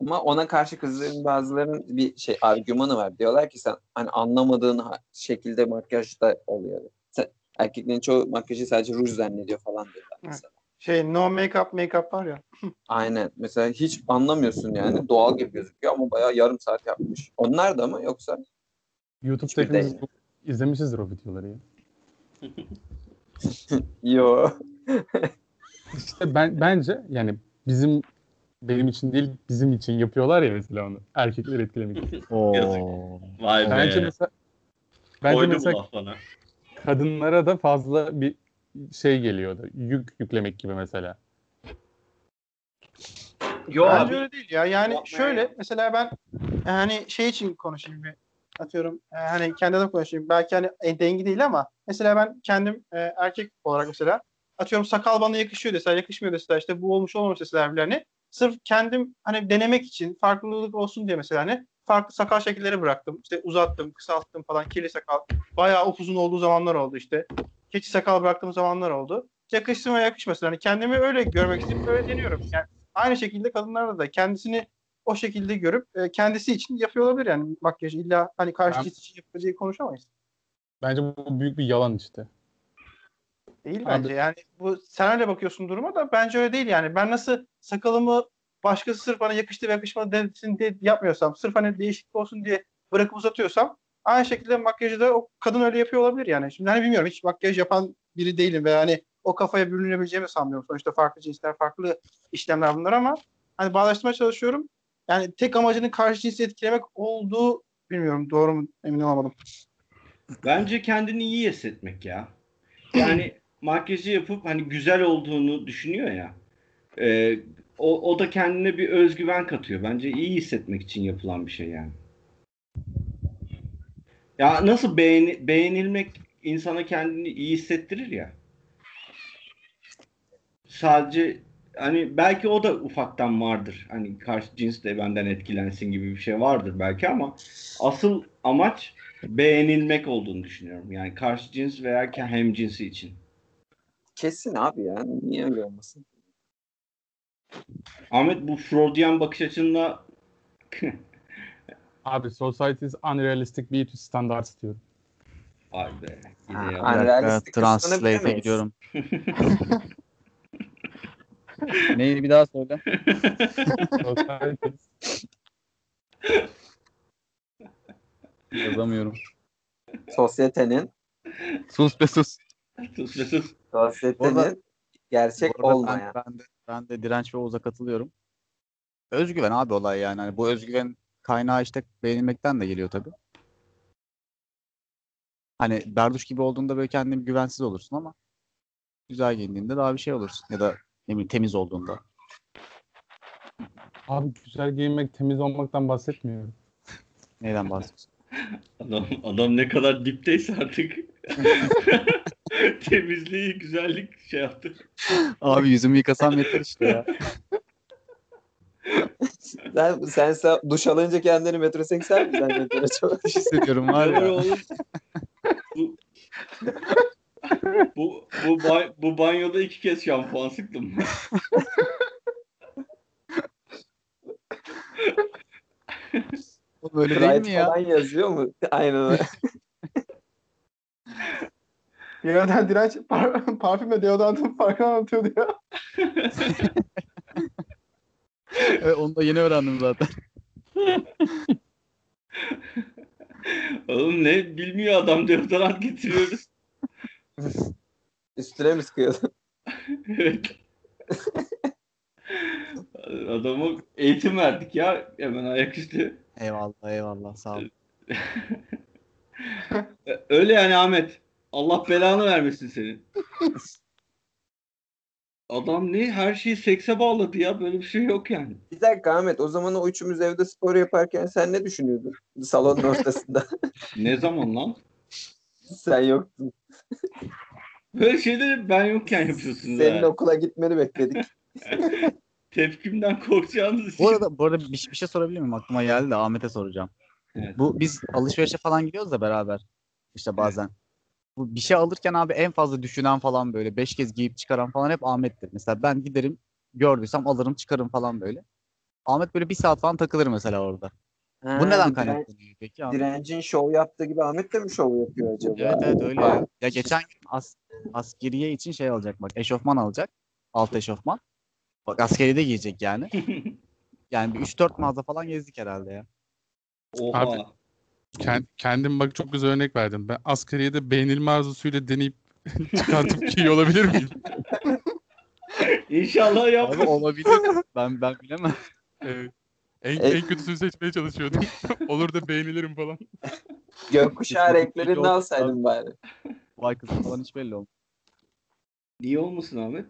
Ama ona karşı kızların bazılarının bir şey argümanı var. Diyorlar ki sen hani anlamadığın şekilde makyaj da oluyor. Erkeklerin çoğu makyajı sadece ruj zannediyor falan diyorlar mesela. Şey no make-up make-up var ya. Aynen. Mesela hiç anlamıyorsun yani. Doğal gibi gözüküyor ama bayağı yarım saat yapmış. Onlar da mı yoksa? YouTube'da hepimiz bu- izlemişizdir o videoları ya. Yo. İşte ben bence yani bizim benim için değil bizim için yapıyorlar ya mesela onu. Erkekler etkilemek için. Oo. Vay Bence be. mesela bence Koydu bu mesela laf bana. Kadınlara da fazla bir şey geliyordu. Yük yüklemek gibi mesela. Yo Bence abi. öyle değil ya. Yani Yapma şöyle ya. mesela ben hani şey için konuşayım bir atıyorum e, hani kendi adıma konuşayım. Belki hani e, dengi değil ama mesela ben kendim e, erkek olarak mesela atıyorum sakal bana yakışıyor deseler yakışmıyor deseler işte bu olmuş olmamış deseler bile hani sırf kendim hani denemek için farklılık olsun diye mesela hani farklı sakal şekilleri bıraktım. İşte uzattım, kısalttım falan kirli sakal. Bayağı upuzun olduğu zamanlar oldu işte. Keçi sakal bıraktığım zamanlar oldu. Yakışsın ve yakışmasın. Hani kendimi öyle görmek isteyip öyle deniyorum. Yani aynı şekilde kadınlarda da kendisini o şekilde görüp e, kendisi için yapıyor olabilir yani makyajı. İlla hani karşı Ben- cins için diye konuşamayız. Bence bu büyük bir yalan işte. Değil Abi- bence. Yani bu sen öyle bakıyorsun duruma da bence öyle değil yani. Ben nasıl sakalımı başkası sırf bana yakıştı ve yakışmadı desin diye yapmıyorsam, sırf hani değişiklik olsun diye bırakıp uzatıyorsam aynı şekilde makyajı da o kadın öyle yapıyor olabilir yani. Şimdi hani bilmiyorum hiç makyaj yapan biri değilim ve hani o kafaya bürünebileceğimi sanmıyorum. Sonuçta farklı cinsler, farklı işlemler bunlar ama hani bağdaştırmaya çalışıyorum. Yani tek amacının karşı cinsi etkilemek olduğu bilmiyorum doğru mu emin olamadım. Bence kendini iyi hissetmek ya. Yani makyajı yapıp hani güzel olduğunu düşünüyor ya. e, o, o da kendine bir özgüven katıyor. Bence iyi hissetmek için yapılan bir şey yani. Ya nasıl beğeni, beğenilmek insana kendini iyi hissettirir ya. Sadece hani belki o da ufaktan vardır. Hani karşı cins de benden etkilensin gibi bir şey vardır belki ama asıl amaç beğenilmek olduğunu düşünüyorum. Yani karşı cins veya hem cinsi için. Kesin abi ya. Niye öyle olmasın? Ahmet bu Freudian bakış açınla Abi society's unrealistic beauty standards diyorum. Vay be. Unrealistic Translate'e gidiyorum. Neydi bir daha söyle. Society's Yazamıyorum. Sosyetenin Sus be sus. sus be sus. sosyetenin gerçek Bu arada olmayan. Ben, ben, de, ben de direnç ve Oğuz'a katılıyorum. Özgüven abi olay yani. Hani bu özgüven kaynağı işte beğenilmekten de geliyor tabii. Hani berduş gibi olduğunda böyle kendini güvensiz olursun ama güzel giyindiğinde daha bir şey olursun. Ya da ne bileyim temiz olduğunda. Abi güzel giyinmek, temiz olmaktan bahsetmiyorum. Neyden bahsediyorsun? Adam, adam ne kadar dipteyse artık temizliği, güzellik şey yaptı. Abi yüzümü yıkasam yeter işte ya. Sen, sen, sen duş alınca kendini metroseksüel mi zannediyorsun acaba? Hissediyorum var ya. bu, bu, bu, ba- bu banyoda iki kez şampuan sıktım. O böyle değil mi ya? falan yazıyor mu? Aynen öyle. Yerden direnç par parfümle deodorantın farkını anlatıyordu ya. Evet, onu da yeni öğrendim zaten. Oğlum ne bilmiyor adam deodorant getiriyoruz. Üstüne mi sıkıyordun? evet. Adama eğitim verdik ya hemen ayaküstü. Eyvallah eyvallah sağ ol. Öyle yani Ahmet. Allah belanı vermesin senin. Adam ne her şeyi sekse bağladı ya böyle bir şey yok yani. Bir dakika Ahmet o zaman o üçümüz evde spor yaparken sen ne düşünüyordun? Salonun ortasında. Ne zaman lan? sen yoktun. Böyle şeyleri ben yokken yapıyorsunuz Senin ha. okula gitmeni bekledik. Tepkimden korkacağınız için. Bu arada, bu arada bir, bir şey sorabilir miyim? Aklıma geldi de Ahmet'e soracağım. Evet. Bu biz alışverişe falan gidiyoruz da beraber. İşte bazen. Bu bir şey alırken abi en fazla düşünen falan böyle beş kez giyip çıkaran falan hep Ahmet'tir. Mesela ben giderim gördüysem alırım çıkarım falan böyle. Ahmet böyle bir saat falan takılır mesela orada. Ha, Bu neden kaynaklanıyor peki? Ahmet? Direncin şov yaptığı gibi Ahmet de mi şov yapıyor acaba? Evet evet öyle ya. Ya geçen gün as askeriye için şey alacak bak eşofman alacak. Alt eşofman. Bak askeride giyecek yani. Yani bir 3-4 mağaza falan gezdik herhalde ya. Oha. Abi- Kend- kendim bak çok güzel örnek verdim. Ben askeriyede beğenilme arzusuyla deneyip çıkartıp giyiyor olabilir miyim? İnşallah Abi yapma. olabilir. ben ben bilemem. Evet. En, en kötüsünü seçmeye çalışıyordum. Olur da beğenilirim falan. Gökkuşağı renklerini alsaydın bari. Vay kızım falan hiç belli olmaz. Niye olmasın Ahmet?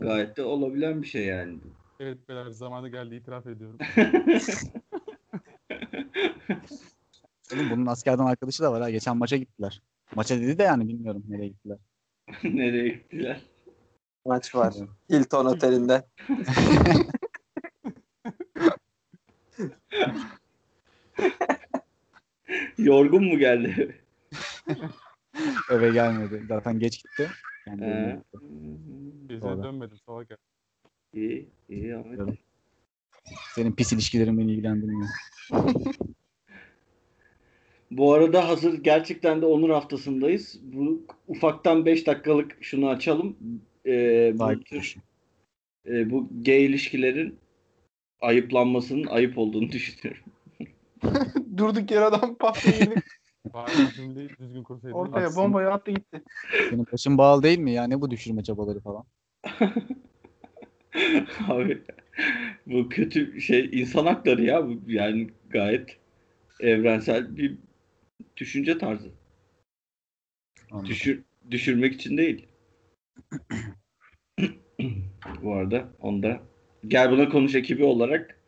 Gayet de olabilen bir şey yani. Evet beyler zamanı geldi itiraf ediyorum. Oğlum bunun askerden arkadaşı da var ha. Geçen maça gittiler. Maça dedi de yani bilmiyorum nereye gittiler. Nereye gittiler? Maç var. Hilton Oteli'nde. Yorgun mu geldi? Eve gelmedi. Zaten geç gitti. Yani Ee, Doğru. dönmedim salak ya. iyi, iyi Ahmet. Senin pis ilişkilerin beni ilgilendirmiyor. Bu arada hazır gerçekten de Onur haftasındayız. Bu ufaktan 5 dakikalık şunu açalım. Ee, bu, Vay tür, e, bu gay ilişkilerin ayıplanmasının ayıp olduğunu düşünüyorum. Durduk yere adam patlayıp Bari cümleyi düzgün kursaydın. ortaya Aslında- bombayı attı gitti. Senin başın bağlı değil mi ya? Ne bu düşürme çabaları falan? Abi bu kötü şey insan hakları ya bu yani gayet evrensel bir düşünce tarzı. Anladım. Düşür, düşürmek için değil. Bu arada onda gel buna konuş ekibi olarak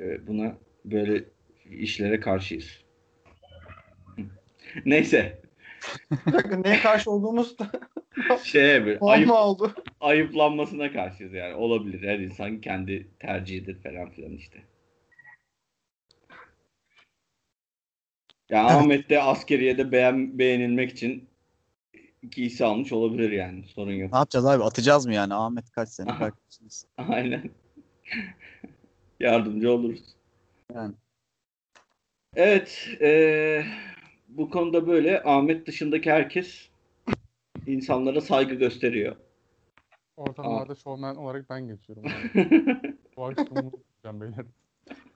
e, buna böyle işlere karşıyız. Neyse neye karşı olduğumuz da şeye bir ayıp, oldu. ayıplanmasına karşıyız yani olabilir her insan kendi tercihidir falan filan işte. Ya Ahmet de askeriyede beğen, beğenilmek için giysi almış olabilir yani sorun yok. Ne yapacağız abi? Atacağız mı yani? Ahmet kaç sene arkadaşımız. Aynen. Yardımcı oluruz. Yani. Evet. eee, bu konuda böyle Ahmet dışındaki herkes insanlara saygı gösteriyor. Ortamlarda şovmen olarak ben geçiyorum. Bu akşam beyler.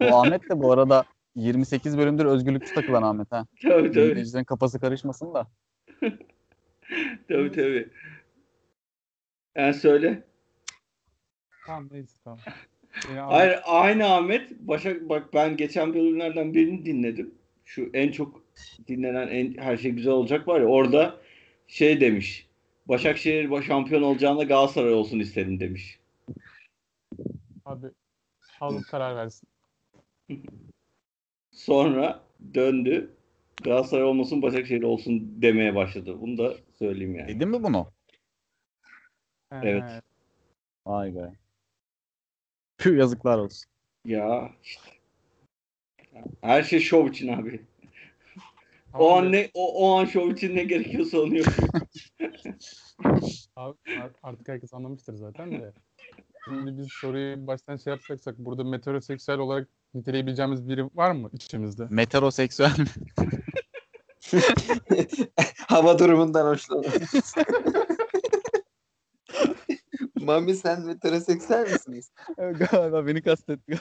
Bu Ahmet de bu arada 28 bölümdür özgürlükçü takılan Ahmet ha. tabii tabii. Dinleyicilerin kafası karışmasın da. tabii tabii. Yani söyle. Tamam neyse tamam. Hayır, aynı Ahmet. Başak bak ben geçen bölümlerden birini dinledim. Şu en çok dinlenen en her şey güzel olacak var ya orada şey demiş. Başakşehir baş- şampiyon olacağına Galatasaray olsun isterim demiş. Abi halk karar versin. Sonra döndü. Galatasaray olmasın Başakşehir olsun demeye başladı. Bunu da söyleyeyim yani. Dedin mi bunu? Evet. Vay be. Püh yazıklar olsun. Ya işte. Her şey şov için abi. Tamam O an ne o, o an şov için ne gerekiyorsa onu yapıyor. Abi, art- artık herkes anlamıştır zaten de. Şimdi biz soruyu baştan şey yapacaksak burada meteoroseksüel olarak niteleyebileceğimiz biri var mı içimizde? Meteroseksüel mi? Hava durumundan hoşlanıyor. Mami sen meteroseksüel misiniz? Galiba beni kastetti.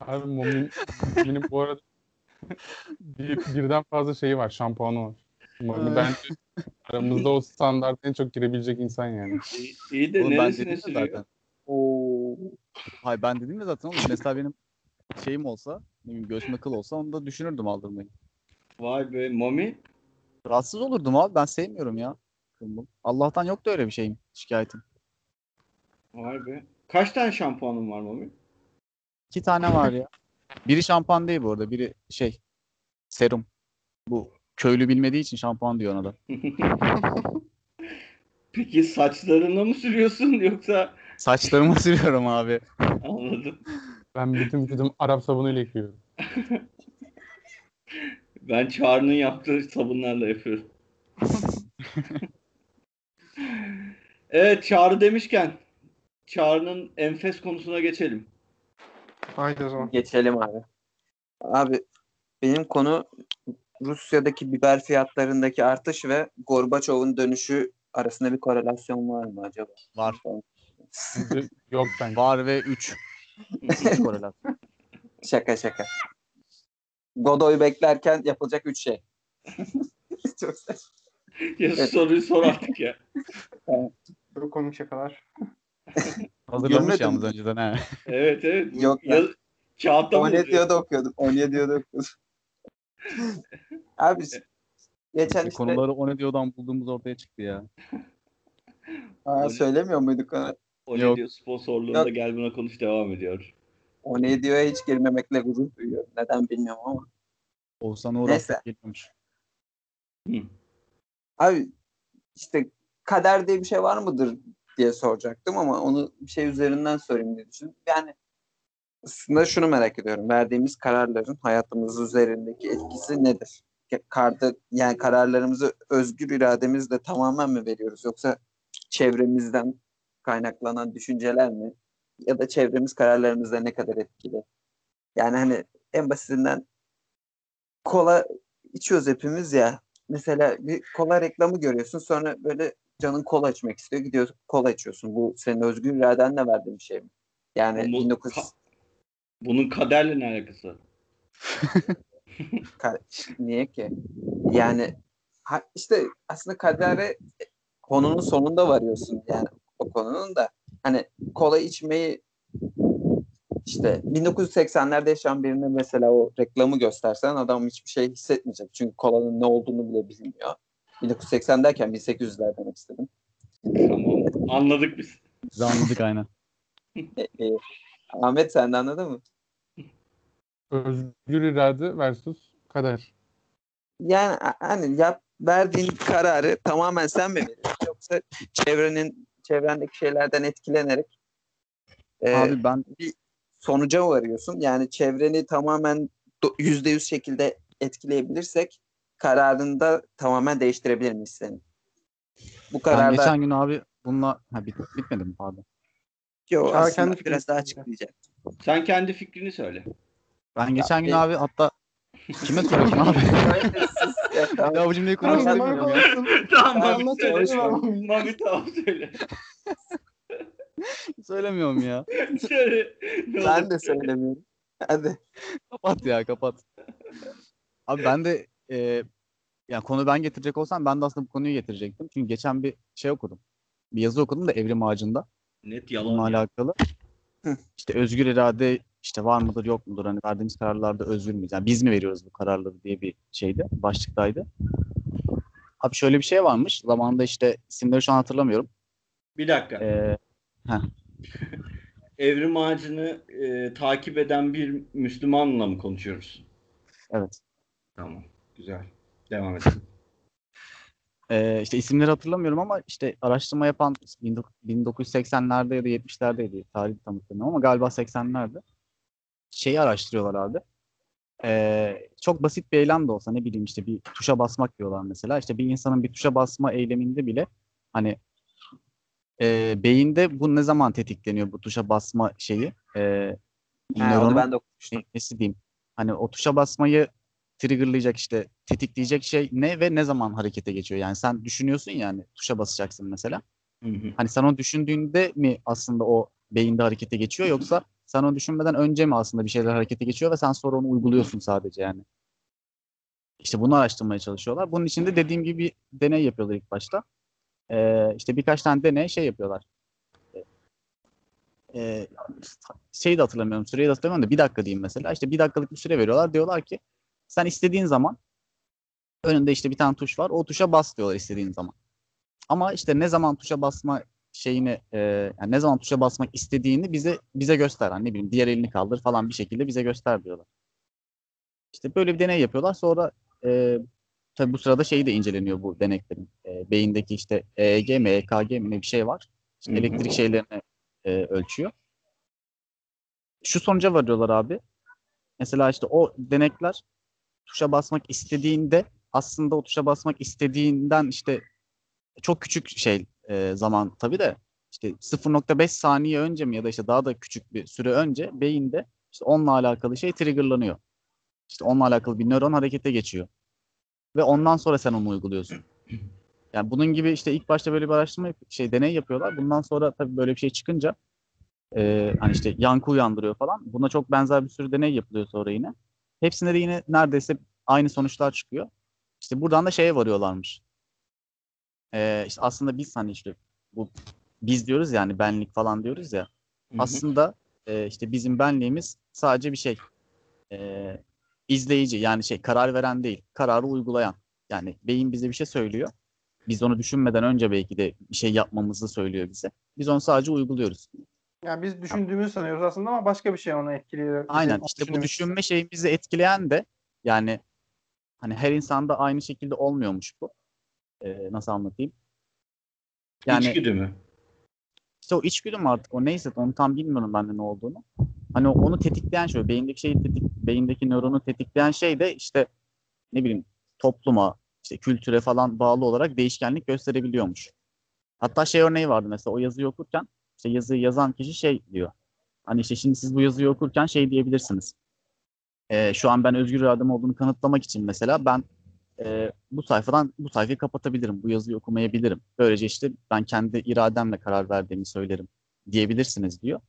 Abi Momin, Momin'in bu arada bir, birden fazla şeyi var, şampuanı var. Mami bence aramızda o standart en çok girebilecek insan yani. İyi, iyi de Oğlum neresine sürüyor? zaten. Oo. Hayır ben dedim ya zaten oğlum. Mesela benim şeyim olsa, ne bileyim göğsümde kıl olsa onu da düşünürdüm aldırmayı. Vay be Mami. Rahatsız olurdum abi. Ben sevmiyorum ya. kılımı. Allah'tan yoktu öyle bir şeyim, şikayetim. Vay be. Kaç tane şampuanın var Mami? İki tane var ya. Biri şampuan değil bu arada. Biri şey, serum. Bu köylü bilmediği için şampuan diyor ona da. Peki saçlarına mı sürüyorsun yoksa Saçlarıma sürüyorum abi. anladım. Ben bütün vücudum Arap sabunuyla yıkıyorum. Ben Çağrı'nın yaptığı sabunlarla yapıyorum. evet Çağrı demişken Çağrı'nın enfes konusuna geçelim. Haydi o zaman. Geçelim abi. Abi benim konu Rusya'daki biber fiyatlarındaki artış ve Gorbaçov'un dönüşü arasında bir korelasyon var mı acaba? Var. Yok bence. Var ve 3. 3 korelasyon. Şaka şaka. Godoy beklerken yapılacak üç şey. Çok saçma. Ya soruyu sor artık ya. Çok komik şakalar. Hazırlamış yalnız önceden ha. Evet evet. Yok Ya, kağıtta mı O ne yazıyor? diyordu okuyordum. O ne diyordu okuyordum. Abi geçen işte Konuları o ne diyordan bulduğumuz ortaya çıktı ya. Aa, söylemiyor muyduk O ne Yok. diyor sponsorluğunda Yok. gel buna konuş devam ediyor. O ne diyor hiç girmemekle gurur duyuyor. Neden bilmiyorum ama. Oğuzhan Neyse. Uğrak geliyormuş. Abi işte kader diye bir şey var mıdır diye soracaktım ama onu bir şey üzerinden sorayım diye düşündüm. Yani aslında şunu merak ediyorum. Verdiğimiz kararların hayatımız üzerindeki etkisi nedir? Karda, yani kararlarımızı özgür irademizle tamamen mi veriyoruz yoksa çevremizden kaynaklanan düşünceler mi? Ya da çevremiz kararlarımızda ne kadar etkili? Yani hani en basitinden kola içiyoruz hepimiz ya. Mesela bir kola reklamı görüyorsun sonra böyle canın kola içmek istiyor. Gidiyorsun kola içiyorsun. Bu senin özgür iradenle verdiğin bir şey mi? Yani Bu- 19 ka- Bunun kaderle ne alakası var? Niye ki? Yani ha, işte aslında kadere konunun sonunda varıyorsun yani konunun da hani kola içmeyi işte 1980'lerde yaşayan birine mesela o reklamı göstersen adam hiçbir şey hissetmeyecek. Çünkü kolanın ne olduğunu bile bilmiyor. 1980 derken 1800'ler demek istedim. Tamam. Anladık biz. Biz anladık aynen. E, e, Ahmet sen de anladın mı? Özgür irade versus kader. Yani hani yap, verdiğin kararı tamamen sen mi veriyorsun yoksa çevrenin çevrendeki şeylerden etkilenerek e, Abi ben bir sonuca varıyorsun. Yani çevreni tamamen yüzde yüz şekilde etkileyebilirsek kararını da tamamen değiştirebilir miyiz senin? Bu ben kararda geçen gün abi bununla ha bit, bitmedi mi pardon. Yo, Çağrı aslında kendi fikrini biraz daha söyleyecek. açıklayacak. Sen kendi fikrini söyle. Ben geçen gün e- abi hatta kime soruyorsun abi? Ya, bu cümleyi Tamam, kurmak tamam, istemiyorum ya. tamam Anlat, Mami söyle. Mami tamam söyle. Söylemiyorum ya. söyle. Ben de söyle. söylemiyorum. Hadi. Kapat ya kapat. Abi ben de e, yani konu ben getirecek olsam ben de aslında bu konuyu getirecektim. Çünkü geçen bir şey okudum. Bir yazı okudum da Evrim Ağacı'nda. Net Bununla yalan. ya. alakalı. Hı. İşte özgür irade işte var mıdır yok mudur? Hani verdiğimiz kararlarda özgür müyüz? Yani biz mi veriyoruz bu kararları diye bir şeydi. Başlıktaydı. Abi şöyle bir şey varmış. Zamanında işte isimleri şu an hatırlamıyorum. Bir dakika. Ee, Evrim ağacını e, takip eden bir Müslümanla mı konuşuyoruz? evet. Tamam. Güzel. Devam edelim. Ee, işte isimleri hatırlamıyorum ama işte araştırma yapan 1980'lerde ya da 70'lerdeydi. Tarih tam hatırlamıyorum ama galiba 80'lerde. Şeyi araştırıyorlar abi. Ee, çok basit bir eylem de olsa ne bileyim işte bir tuşa basmak diyorlar mesela. İşte bir insanın bir tuşa basma eyleminde bile hani e, beyinde bu ne zaman tetikleniyor bu tuşa basma şeyi? E, nöronun ben de okumuştum. nesi diyeyim? Hani o tuşa basmayı triggerlayacak işte tetikleyecek şey ne ve ne zaman harekete geçiyor? Yani sen düşünüyorsun yani tuşa basacaksın mesela. Hı hı. Hani sen onu düşündüğünde mi aslında o beyinde harekete geçiyor yoksa sen onu düşünmeden önce mi aslında bir şeyler harekete geçiyor ve sen sonra onu uyguluyorsun sadece yani. İşte bunu araştırmaya çalışıyorlar. Bunun için de dediğim gibi bir deney yapıyorlar ilk başta. Ee, işte birkaç tane deney şey yapıyorlar. Ee, şeyi de hatırlamıyorum, süreyi de hatırlamıyorum da bir dakika diyeyim mesela. İşte bir dakikalık bir süre veriyorlar. Diyorlar ki sen istediğin zaman önünde işte bir tane tuş var. O tuşa bas diyorlar istediğin zaman. Ama işte ne zaman tuşa basma şeyini e, yani ne zaman tuşa basmak istediğini bize bize göster. Hani ne bileyim diğer elini kaldır falan bir şekilde bize göster diyorlar. İşte böyle bir deney yapıyorlar. Sonra e, tabii bu sırada şey de inceleniyor bu deneklerin. E, beyindeki işte EEG mi EKG mi ne bir şey var. İşte Hı hı. elektrik şeylerini e, ölçüyor. Şu sonuca varıyorlar abi. Mesela işte o denekler tuşa basmak istediğinde aslında o tuşa basmak istediğinden işte çok küçük şey e, zaman tabii de işte 0.5 saniye önce mi ya da işte daha da küçük bir süre önce beyinde işte onunla alakalı şey triggerlanıyor. İşte onunla alakalı bir nöron harekete geçiyor. Ve ondan sonra sen onu uyguluyorsun. Yani bunun gibi işte ilk başta böyle bir araştırma şey deney yapıyorlar. Bundan sonra tabii böyle bir şey çıkınca e, hani işte yankı uyandırıyor falan. Buna çok benzer bir sürü deney yapılıyor sonra yine. Hepsinde de yine neredeyse aynı sonuçlar çıkıyor. İşte buradan da şeye varıyorlarmış. E, işte aslında biz hani işte bu biz diyoruz yani benlik falan diyoruz ya. Hı hı. Aslında e, işte bizim benliğimiz sadece bir şey. E, izleyici yani şey karar veren değil. Kararı uygulayan. Yani beyin bize bir şey söylüyor. Biz onu düşünmeden önce belki de bir şey yapmamızı söylüyor bize. Biz onu sadece uyguluyoruz. Yani biz düşündüğümüzü sanıyoruz aslında ama başka bir şey onu etkiliyor. Bizim Aynen o işte bu düşünme şeyimizi etkileyen de yani hani her insanda aynı şekilde olmuyormuş bu. E, nasıl anlatayım? Yani İçgüdü mü? İşte o içgüdü mü artık o neyse onu tam bilmiyorum ben de ne olduğunu. Hani onu tetikleyen şey, beyindeki şeyi tetik, beyindeki nöronu tetikleyen şey de işte ne bileyim topluma, işte kültüre falan bağlı olarak değişkenlik gösterebiliyormuş. Hatta şey örneği vardı mesela o yazıyı okurken işte yazıyı yazan kişi şey diyor. Hani işte şimdi siz bu yazıyı okurken şey diyebilirsiniz. Ee, şu an ben özgür iradem olduğunu kanıtlamak için mesela ben e, bu sayfadan bu sayfayı kapatabilirim. Bu yazıyı okumayabilirim. Böylece işte ben kendi irademle karar verdiğimi söylerim diyebilirsiniz diyor.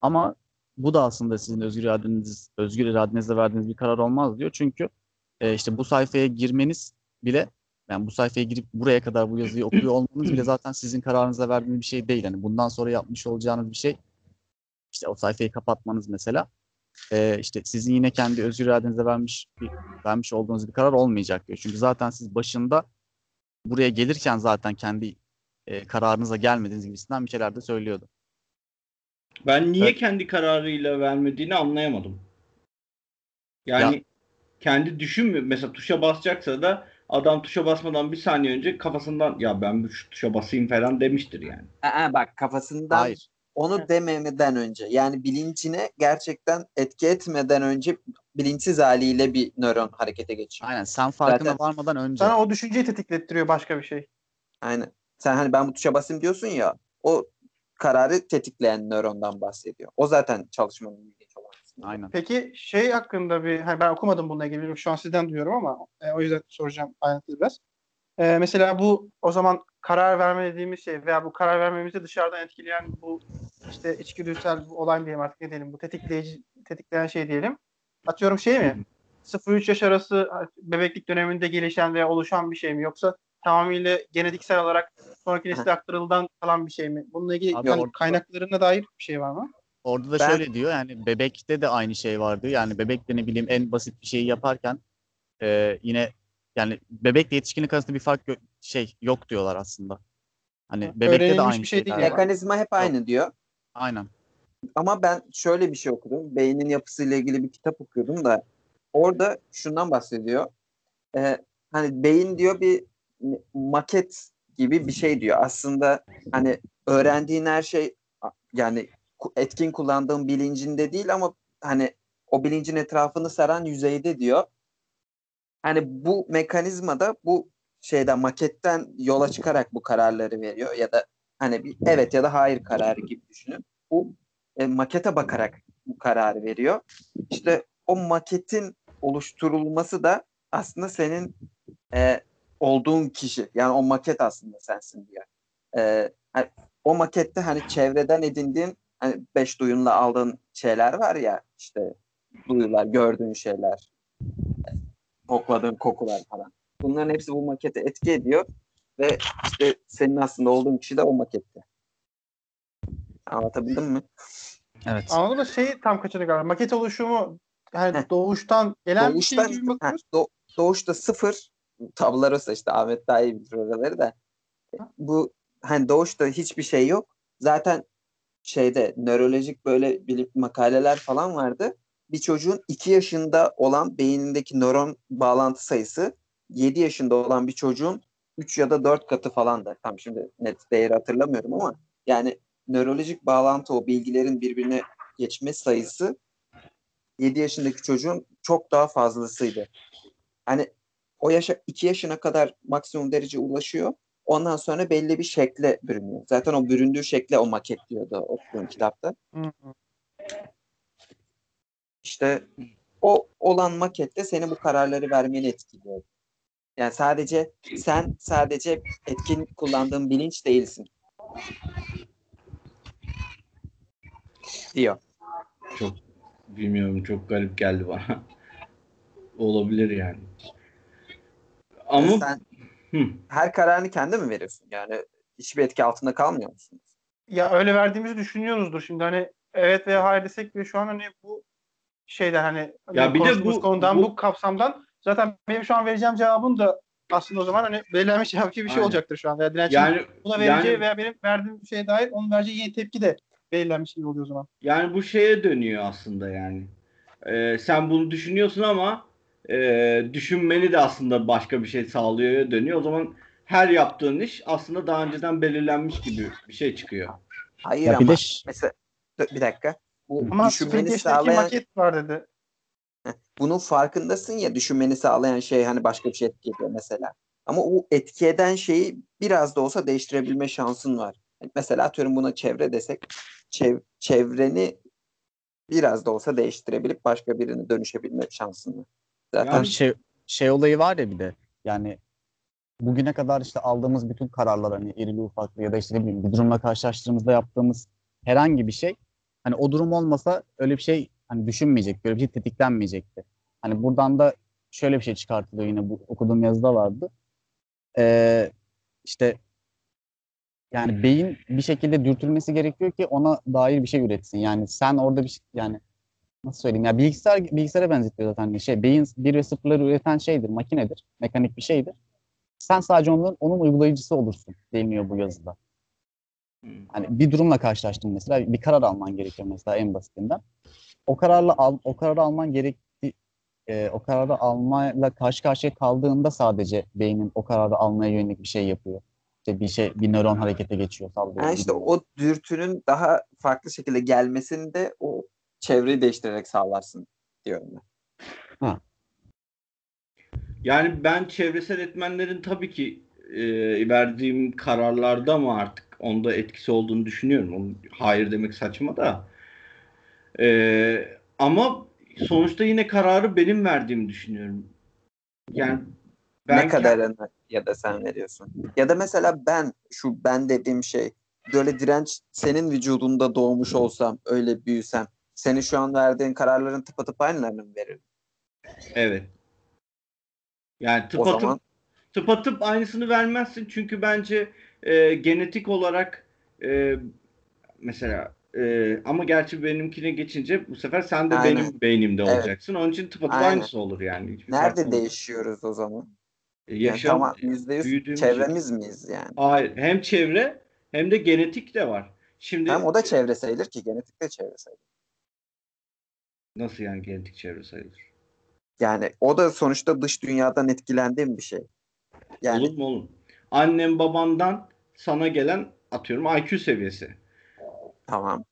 Ama bu da aslında sizin özgür iradeniz, özgür iradenizle verdiğiniz bir karar olmaz diyor. Çünkü e, işte bu sayfaya girmeniz bile yani bu sayfaya girip buraya kadar bu yazıyı okuyor olmanız bile zaten sizin kararınızla verdiğiniz bir şey değil. Yani bundan sonra yapmış olacağınız bir şey işte o sayfayı kapatmanız mesela e, işte sizin yine kendi özgür iradenizle vermiş bir, vermiş olduğunuz bir karar olmayacak diyor. Çünkü zaten siz başında buraya gelirken zaten kendi e, kararınıza gelmediğiniz gibisinden bir şeyler de söylüyordu. Ben niye Evet. kendi kararıyla vermediğini anlayamadım. Yani Ya- kendi düşünmüyor. Mesela tuşa basacaksa da adam tuşa basmadan bir saniye önce kafasından ya ben bu şu tuşa basayım falan demiştir yani. Aa, bak kafasından Hayır. Onu dememeden önce yani bilincine gerçekten etki etmeden önce bilinçsiz haliyle bir nöron harekete geçiyor. Aynen sen farkına Zaten- varmadan önce. Sana o düşünceyi tetiklettiriyor başka bir şey. Aynen. Sen hani ben bu tuşa basayım diyorsun ya o kararı tetikleyen nörondan bahsediyor. O zaten çalışmanın ilginç olan. Aynen. Peki şey hakkında bir hani ben okumadım bununla ilgili şu an sizden duyuyorum ama e, o yüzden soracağım ayrıntılı biraz. E, mesela bu o zaman karar verme dediğimiz şey veya bu karar vermemizi dışarıdan etkileyen bu işte içgüdüsel mı diyelim artık ne diyelim bu tetikleyici tetikleyen şey diyelim. Atıyorum şey mi? 0-3 yaş arası bebeklik döneminde gelişen veya oluşan bir şey mi yoksa tamamıyla genetiksel olarak sonraki nesile aktarıldan kalan bir şey mi? Bununla ilgili Abi yani orada- kaynaklarına dair bir şey var mı? Orada da Ben- şöyle diyor yani bebekte de aynı şey vardı. Yani bebekte ne bileyim en basit bir şeyi yaparken e, yine yani bebekle yetişkinlik arasında bir fark gö- şey yok diyorlar aslında. Hani bebekte de aynı bir şey değil var. Mekanizma hep aynı diyor. Aynen. Ama ben şöyle bir şey okudum. Beynin yapısıyla ilgili bir kitap okuyordum da orada şundan bahsediyor. Ee, hani beyin diyor bir maket gibi bir şey diyor. Aslında hani öğrendiğin her şey yani etkin kullandığın bilincinde değil ama hani o bilincin etrafını saran yüzeyde diyor. Hani bu mekanizmada bu şeyden maketten yola çıkarak bu kararları veriyor ya da hani bir evet ya da hayır kararı gibi düşünün. Bu e, makete bakarak bu kararı veriyor. İşte o maketin oluşturulması da aslında senin e, olduğun kişi. Yani o maket aslında sensin diyor. E, hani o makette hani çevreden edindiğin hani beş duyunla aldığın şeyler var ya işte duyular, gördüğün şeyler, kokladığın kokular falan. Bunların hepsi bu makete etki ediyor ve işte senin aslında olduğun kişi de o makette. Anlatabildim mi? Evet. Anladın mı? Şey tam kaçırdı galiba. Maket oluşumu yani Heh. doğuştan gelen bir Doğuştan, şey gibi bakıyoruz? do- doğuşta sıfır tablolar olsa işte Ahmet daha iyi bilir oraları da. Bu hani doğuşta hiçbir şey yok. Zaten şeyde nörolojik böyle bilim makaleler falan vardı. Bir çocuğun 2 yaşında olan beynindeki nöron bağlantı sayısı 7 yaşında olan bir çocuğun 3 ya da 4 katı falan da. Tam şimdi net değeri hatırlamıyorum ama yani nörolojik bağlantı o bilgilerin birbirine geçme sayısı 7 yaşındaki çocuğun çok daha fazlasıydı. Hani o yaşa 2 yaşına kadar maksimum derece ulaşıyor. Ondan sonra belli bir şekle bürünüyor. Zaten o büründüğü şekle o maket diyordu okuduğum kitapta. İşte o olan makette seni bu kararları vermeni etkiliyor. Yani sadece sen sadece etkin kullandığın bilinç değilsin. Diyor. Çok bilmiyorum çok garip geldi bana. Olabilir yani. Ama sen Hı. her kararını kendi mi veriyorsun? Yani hiçbir etki altında kalmıyor musun? Ya öyle verdiğimizi düşünüyoruzdur şimdi hani evet veya hayır desek bile şu an hani bu şeyden hani Ya bir de bu- konudan bu- bu, kapsamdan zaten benim şu an vereceğim cevabın da aslında o zaman hani belirlenmiş cevap gibi bir şey Aynen. olacaktır şu an. Veya dirençin yani buna vereceği yani- veya benim verdiğim şeye dair onun vereceği yeni tepki de belirlenmiş gibi oluyor o zaman. Yani bu şeye dönüyor aslında yani. Ee, sen bunu düşünüyorsun ama e, düşünmeni de aslında başka bir şey sağlıyor dönüyor. O zaman her yaptığın iş aslında daha önceden belirlenmiş gibi bir şey çıkıyor. Hayır Ya bir ama de ş- mesela bir dakika. Bu Ama düşünmeni 0 yaşındaki sağlayan maket var dedi. bunun farkındasın ya düşünmeni sağlayan şey hani başka bir şey etki ediyor mesela. Ama o etki eden şeyi biraz da olsa değiştirebilme şansın var. Yani Mesela atıyorum buna çevre desek çev- çevreni biraz da olsa değiştirebilip başka birine dönüşebilme şansın var. Zaten Yani- şey şey olayı var ya bir de yani bugüne kadar işte aldığımız bütün kararlar hani irili ufaklı ya da işte ne bileyim bir durumla karşılaştığımızda yaptığımız herhangi bir şey hani o durum olmasa öyle bir şey hani düşünmeyecek, böyle bir şey tetiklenmeyecekti. Hani buradan da şöyle bir şey çıkartılıyor yine bu okuduğum yazıda vardı. Ee, işte yani beyin bir şekilde dürtülmesi gerekiyor ki ona dair bir şey üretsin. Yani sen orada bir şey, yani nasıl söyleyeyim ya bilgisayar bilgisayara benzetiyor zaten hani şey beyin bir ve sıfırları üreten şeydir, makinedir, mekanik bir şeydir. Sen sadece onun onun uygulayıcısı olursun deniliyor bu yazıda. Hani bir durumla karşılaştın mesela bir karar alman gerekiyor mesela en basitinden. O kararla al, o kararı alman gerekti e, o kararı almayla karşı karşıya kaldığında sadece beynin o kararı almaya yönelik bir şey yapıyor. İşte bir şey bir nöron harekete geçiyor sallıyor. yani işte o dürtünün daha farklı şekilde gelmesini de o çevreyi değiştirerek sağlarsın diyorum ben. Yani ben çevresel etmenlerin tabii ki e, verdiğim kararlarda mı artık onda etkisi olduğunu düşünüyorum. Onu, hayır demek saçma da. E, ama sonuçta yine kararı benim verdiğimi düşünüyorum. Yani ben ne kadarını ya da sen veriyorsun. Ya da mesela ben şu ben dediğim şey böyle direnç senin vücudunda doğmuş olsam öyle büyüsem senin şu an verdiğin kararların tıpatıp aynılarını mı veririm? Evet. Yani tıpatıp zaman tıpatıp aynısını vermezsin çünkü bence e, genetik olarak e, mesela e, ama gerçi benimkine geçince bu sefer sen de Aynen. benim beynimde Evet. olacaksın. Onun için tıpatıp aynısı olur yani. Hiçbir nerede değişiyoruz o zaman? E, Yani yaşam tamam yüzde yüz büyüdüğümüz çevremiz miyiz yani? Hayır, hem çevre hem de genetik de var. Şimdi Hem o da çevre sayılır ki genetik de çevre sayılır. nasıl yani genetik çevre sayılır? Yani o da sonuçta dış dünyadan etkilendiğim bir şey. Yani Olur mu oğlum? Annem babandan sana gelen atıyorum IQ seviyesi. Tamam.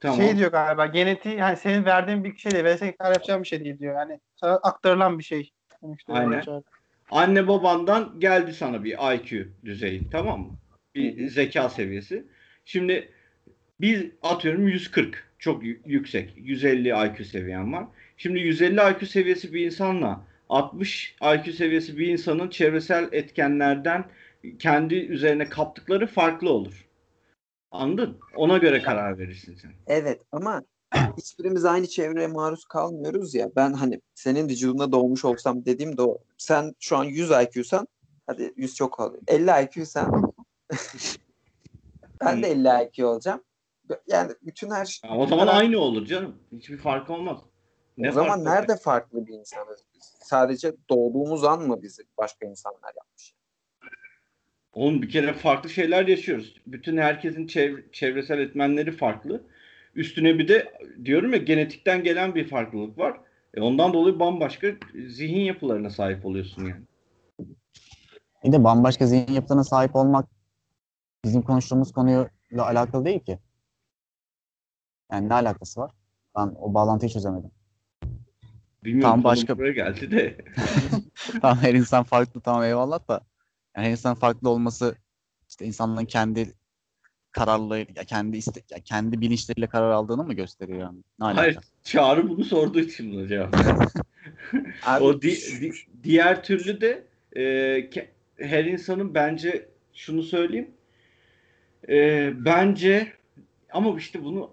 Tamam. Şey diyor galiba genetiği yani senin verdiğin bir şey değil karar yapacağın bir şey değil diyor. Yani sana aktarılan bir şey. Aynen. Anne babandan geldi sana bir IQ düzeyi tamam mı? Bir zeka seviyesi. Şimdi biz atıyorum 140 çok yü- yüksek. 150 IQ seviyen var. Şimdi 150 IQ seviyesi bir insanla 60 IQ seviyesi bir insanın çevresel etkenlerden kendi üzerine kaptıkları farklı olur. Anladın? Ona göre karar verirsin sen. Evet ama hiçbirimiz aynı çevreye maruz kalmıyoruz ya. Ben hani senin vücudunda doğmuş olsam dediğim de o. Sen şu an 100 IQ'san hadi 100 çok oluyor. 50 IQ'san ben de 50 IQ olacağım. Yani bütün her şey. O zaman aynı olur canım. Hiçbir fark olmaz. Ne o zaman fark olacak? nerede farklı bir insanız? Sadece doğduğumuz an mı bizi başka insanlar yapmış? Oğlum bir kere farklı şeyler yaşıyoruz. Bütün herkesin çev- çevresel etmenleri farklı. Üstüne bir de diyorum ya genetikten gelen bir farklılık var. E ondan dolayı bambaşka zihin yapılarına sahip oluyorsun yani. Bir de bambaşka zihin yapılarına sahip olmak bizim konuştuğumuz konuyla alakalı değil ki. Yani ne alakası var? Ben o bağlantıyı çözemedim. Bilmiyorum Tam başka- buraya geldi de. tamam her insan farklı tamam eyvallah da yani her insan farklı olması işte insanların kendi kararlı ya kendi iste, ya kendi bilinçleriyle karar aldığını mı gösteriyor yani? Ne alaka? Hayır, Çağrı bunu sorduğu için buna cevap. Abi, o di- di- diğer türlü de e, ke- her insanın bence şunu söyleyeyim. E, bence ama işte bunu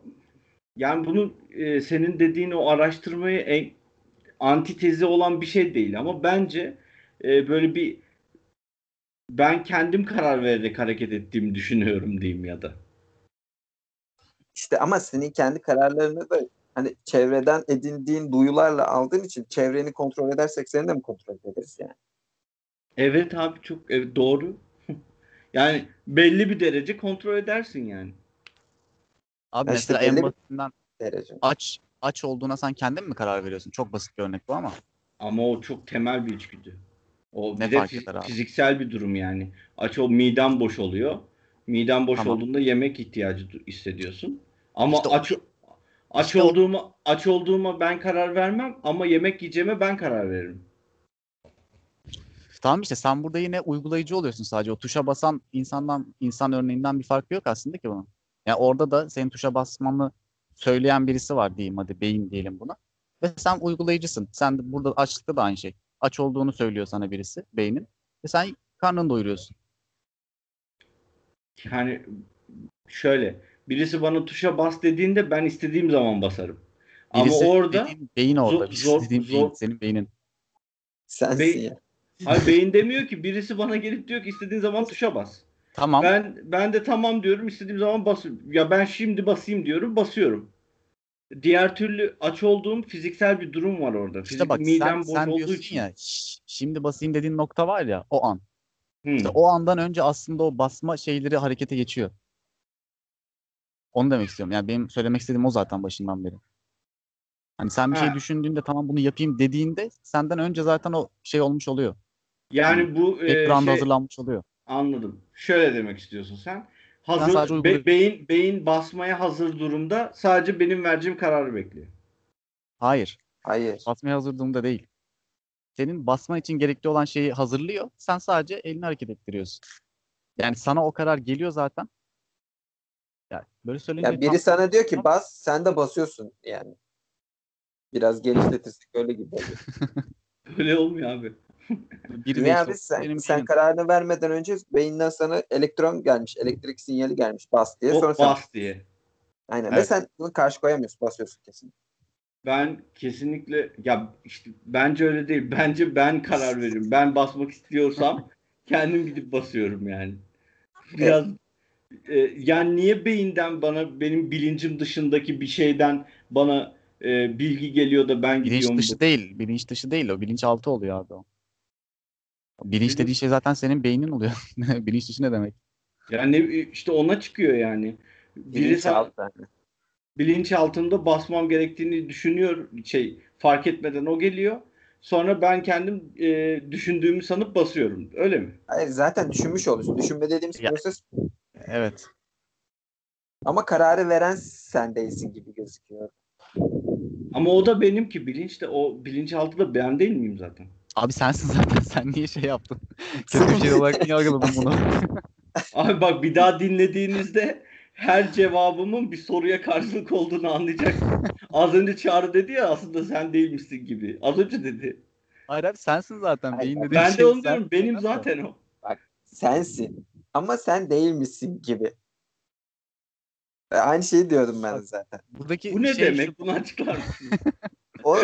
yani bunu e, senin dediğin o araştırmayı en, antitezi olan bir şey değil ama bence e, böyle bir ben kendim karar vererek hareket ettiğimi düşünüyorum diyeyim ya da. İşte ama senin kendi kararlarını da hani çevreden edindiğin duyularla aldığın için çevreni kontrol edersek seni de mi kontrol ederiz yani? Evet abi çok evet, doğru. yani belli bir derece kontrol edersin yani. Abi Ya işte mesela en belli bir- basitinden Derece. aç aç olduğuna sen kendin mi karar veriyorsun? Çok basit bir örnek bu ama. Ama o çok temel bir içgüdü. O Ne de fiz- fiziksel bir durum yani. Aç ol miden boş oluyor. Miden boş Tamam. olduğunda yemek ihtiyacı hissediyorsun. Ama İşte o- aç aç işte o- olduğuma aç olduğuma ben karar vermem ama yemek yiyeceğime ben karar veririm. Tamam işte sen burada yine uygulayıcı oluyorsun sadece. O tuşa basan insandan insan örneğinden bir farkı yok aslında ki bunun. Yani orada da senin tuşa basmanı söyleyen birisi var diyeyim hadi beyin diyelim buna. Ve sen uygulayıcısın. Sen de burada açlıkta da aynı şey. Aç olduğunu söylüyor sana birisi beynin. Ve sen karnını doyuruyorsun. Yani şöyle birisi bana tuşa bas dediğinde ben istediğim zaman basarım. Birisi ama orada dediğin beyin orada. zor- zor- dediğin beyin, zor- senin beynin. Sensin Bey- ya. hayır beyin demiyor ki birisi bana gelip diyor ki istediğin zaman tuşa bas. Tamam. Ben ben de tamam diyorum istediğim zaman basıyorum. Ya ben şimdi basayım diyorum basıyorum. Diğer türlü aç olduğum fiziksel bir durum var orada. işte Fizik, bak midem sen, boş sen olduğu için. ya "Şş, şimdi basayım dediğin nokta var ya o an. Hmm. İşte o andan önce aslında o basma şeyleri harekete geçiyor. Onu demek istiyorum. Yani benim söylemek istediğim o zaten başından beri. Hani sen bir şey Ha. düşündüğünde tamam bunu yapayım dediğinde senden önce zaten o şey olmuş oluyor. Yani bu e, Ekranda şey, hazırlanmış oluyor. anladım. Şöyle demek istiyorsun sen. Hazır be- beyin beyin basmaya hazır durumda sadece benim vereceğim kararı bekliyor. Hayır. Hayır. Basmaya hazır durumda değil. Senin basman için gerekli olan şeyi hazırlıyor. Sen sadece elini hareket ettiriyorsun. Yani sana o karar geliyor zaten. Yani böyle söyleyince Ya biri tam- sana diyor ki bas sen de basıyorsun yani. Biraz genişletirsek öyle gibi oluyor. Öyle olmuyor abi. biri işte abi sen, benim sen kararını vermeden önce beyinden sana elektron gelmiş, elektrik sinyali gelmiş bas diye. O Sonra sen, bas diye. aynen. Ve Evet. sen bunu karşı koyamıyorsun, basıyorsun kesin. Ben kesinlikle ya işte bence öyle değil. Bence ben karar veririm. Ben basmak istiyorsam kendim gidip basıyorum yani. Biraz e, yani niye beyinden bana benim bilincim dışındaki bir şeyden bana e, bilgi geliyor da ben Bilinç gidiyorum. dışı değil. Bilinç dışı değil o. Bilinçaltı oluyor abi o. Bilinç dediğin şey zaten senin beynin oluyor. Bilinç dışı ne demek? Yani işte ona çıkıyor yani. Biri Bilinç sa- altı yani. bilinç altında basmam gerektiğini düşünüyor şey fark etmeden o geliyor. Sonra ben kendim e, düşündüğümü sanıp basıyorum. Öyle mi? Hayır, zaten düşünmüş oluyorsun. Düşünme dediğimiz Ya- proses Evet. ama kararı veren sen değilsin gibi gözüküyor. Ama o da benim ki bilinç de o bilinçaltı da ben değil miyim zaten? Abi sensin zaten. Sen niye şey yaptın? Kötü bir şey olarak niye algıladın bunu? Abi bak bir daha dinlediğinizde her cevabımın bir soruya karşılık olduğunu anlayacaksın. Az önce Çağrı dedi ya aslında sen değilmişsin gibi. Az önce dedi. Hayır abi sensin zaten. Hayır, Beyin Ben de şey onu sen- diyorum. Benim zaten o. Sensin. Ama sen değilmişsin gibi. E, Aynı şeyi diyordum ben de zaten. Buradaki Bu ne şey demek? şu- Bunu açıklar mısın? O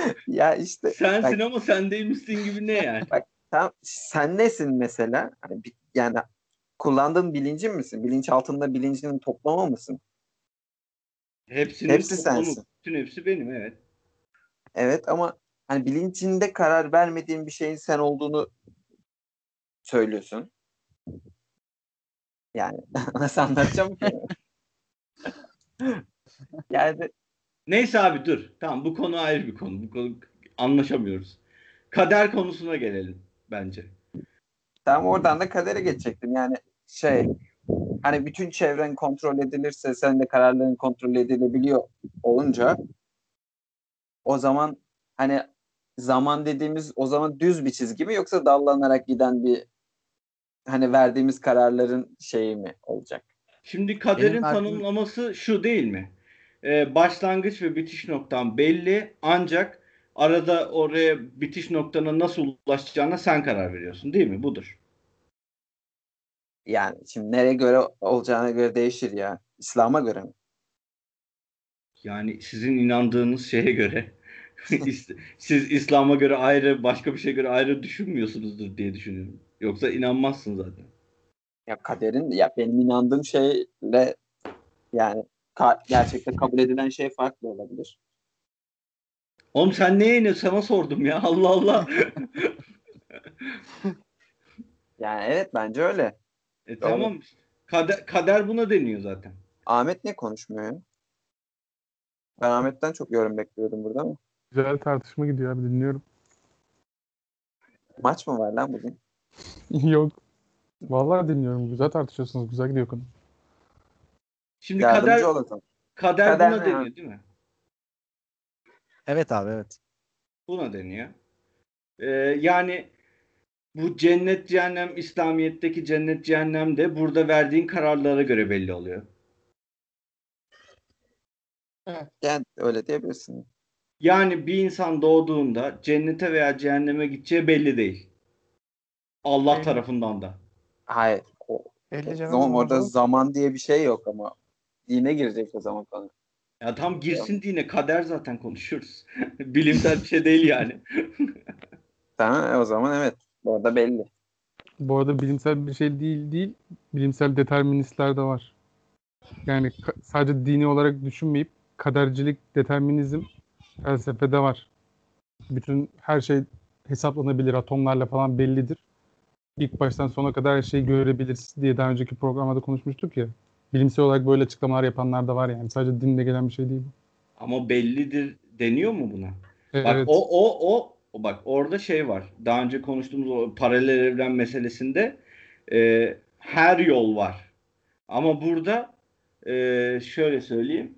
ya işte Sensin Bak- ama sen değilmişsin gibi ne yani? tam sen nesin mesela? Bir- yani kullandığın bilincin misin? Bilinç altında bilincinin toplamı mısın? Hepsinin Hepsi toplamı. sensin. Bütün hepsi benim evet. Evet ama hani bilincinde karar vermediğin bir şeyin sen olduğunu söylüyorsun. Yani nasıl anlatacağım ki? yani Neyse abi dur. Tamam bu konu ayrı bir konu. Bu konu anlaşamıyoruz. Kader konusuna gelelim bence. tam oradan da kadere geçecektim. Yani şey hani bütün çevren kontrol edilirse sen de kararların kontrol edilebiliyor olunca o zaman hani zaman dediğimiz o zaman düz bir çizgi mi yoksa dallanarak giden bir hani verdiğimiz kararların şeyi mi olacak? Şimdi kaderin Benim tanımlaması şu değil mi? Ee, başlangıç ve bitiş noktan belli ancak arada oraya bitiş noktana nasıl ulaşacağına sen karar veriyorsun değil mi? Budur. Yani şimdi nereye göre olacağına göre değişir ya. İslam'a göre mi? Yani sizin inandığınız şeye göre siz İslam'a göre ayrı başka bir şeye göre ayrı düşünmüyorsunuzdur diye düşünüyorum. Yoksa inanmazsın zaten. Ya kaderin ya benim inandığım şeyle yani ka- gerçekten kabul edilen şey farklı olabilir. Oğlum sen neye iniyorsun? Sana sordum ya. Allah Allah. Yani evet bence öyle. e, tamam. Kader, kader buna deniyor zaten. Ahmet niye konuşmuyor ya? Ben Ahmet'ten çok yorum bekliyordum burada ama. Güzel tartışma gidiyor abi dinliyorum. Maç mı var lan bugün? Yok. Vallahi dinliyorum. Güzel tartışıyorsunuz. Güzel gidiyor konu. Şimdi Yardımcı kader kader, Kader buna ne deniyor abi? değil mi? Evet abi evet. Buna deniyor. Ee, yani bu cennet cehennem İslamiyet'teki cennet cehennem de burada verdiğin kararlara göre belli oluyor. Yani öyle diyebilirsin. Yani bir insan doğduğunda cennete veya cehenneme gideceği belli değil. Allah Belli. tarafından da. Hayır. O, zaman orada zaman diye bir şey yok ama dine girecek o zaman konu. Ya tam girsin dine kader zaten konuşuyoruz. Bilimsel bir şey değil yani. Tamam e, o zaman evet. Orada belli. Bu arada bilimsel bir şey değil değil. Bilimsel deterministler de var. Yani ka- sadece dini olarak düşünmeyip kadercilik, determinizm felsefede var. Bütün her şey hesaplanabilir, atomlarla falan bellidir. İlk baştan sona kadar her şeyi görebiliriz diye daha önceki programda konuşmuştuk ya. Bilimsel olarak böyle açıklamalar yapanlar da var yani. Sadece dinle gelen bir şey değil bu. Ama bellidir deniyor mu buna? Evet. Bak o o o bak orada şey var. Daha önce konuştuğumuz o paralel evren meselesinde e, her yol var. Ama burada e, şöyle söyleyeyim.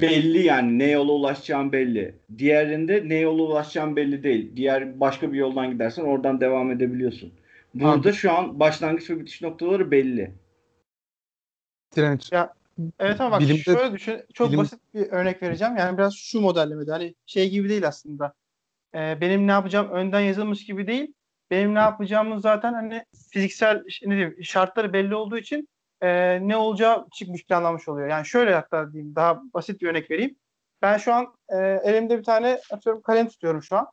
Belli yani ne yola ulaşacağın belli. Diğerinde ne yola ulaşacağın belli değil. Diğer başka bir yoldan gidersen oradan devam edebiliyorsun. Burada şu an başlangıç ve bitiş noktaları belli. Direnç. Evet ama bak Bilimde- şöyle düşün. Çok bilim- basit bir örnek vereceğim. Yani biraz şu modellemede. Hani şey gibi değil aslında. Ee, benim ne yapacağım önden yazılmış gibi değil. Benim ne yapacağımız zaten hani fiziksel ne diyeyim, şartları belli olduğu için e, ne olacağı çıkmış planlanmış oluyor. Yani şöyle hatta diyeyim daha basit bir örnek vereyim. Ben şu an e, elimde bir tane atıyorum kalem tutuyorum şu an.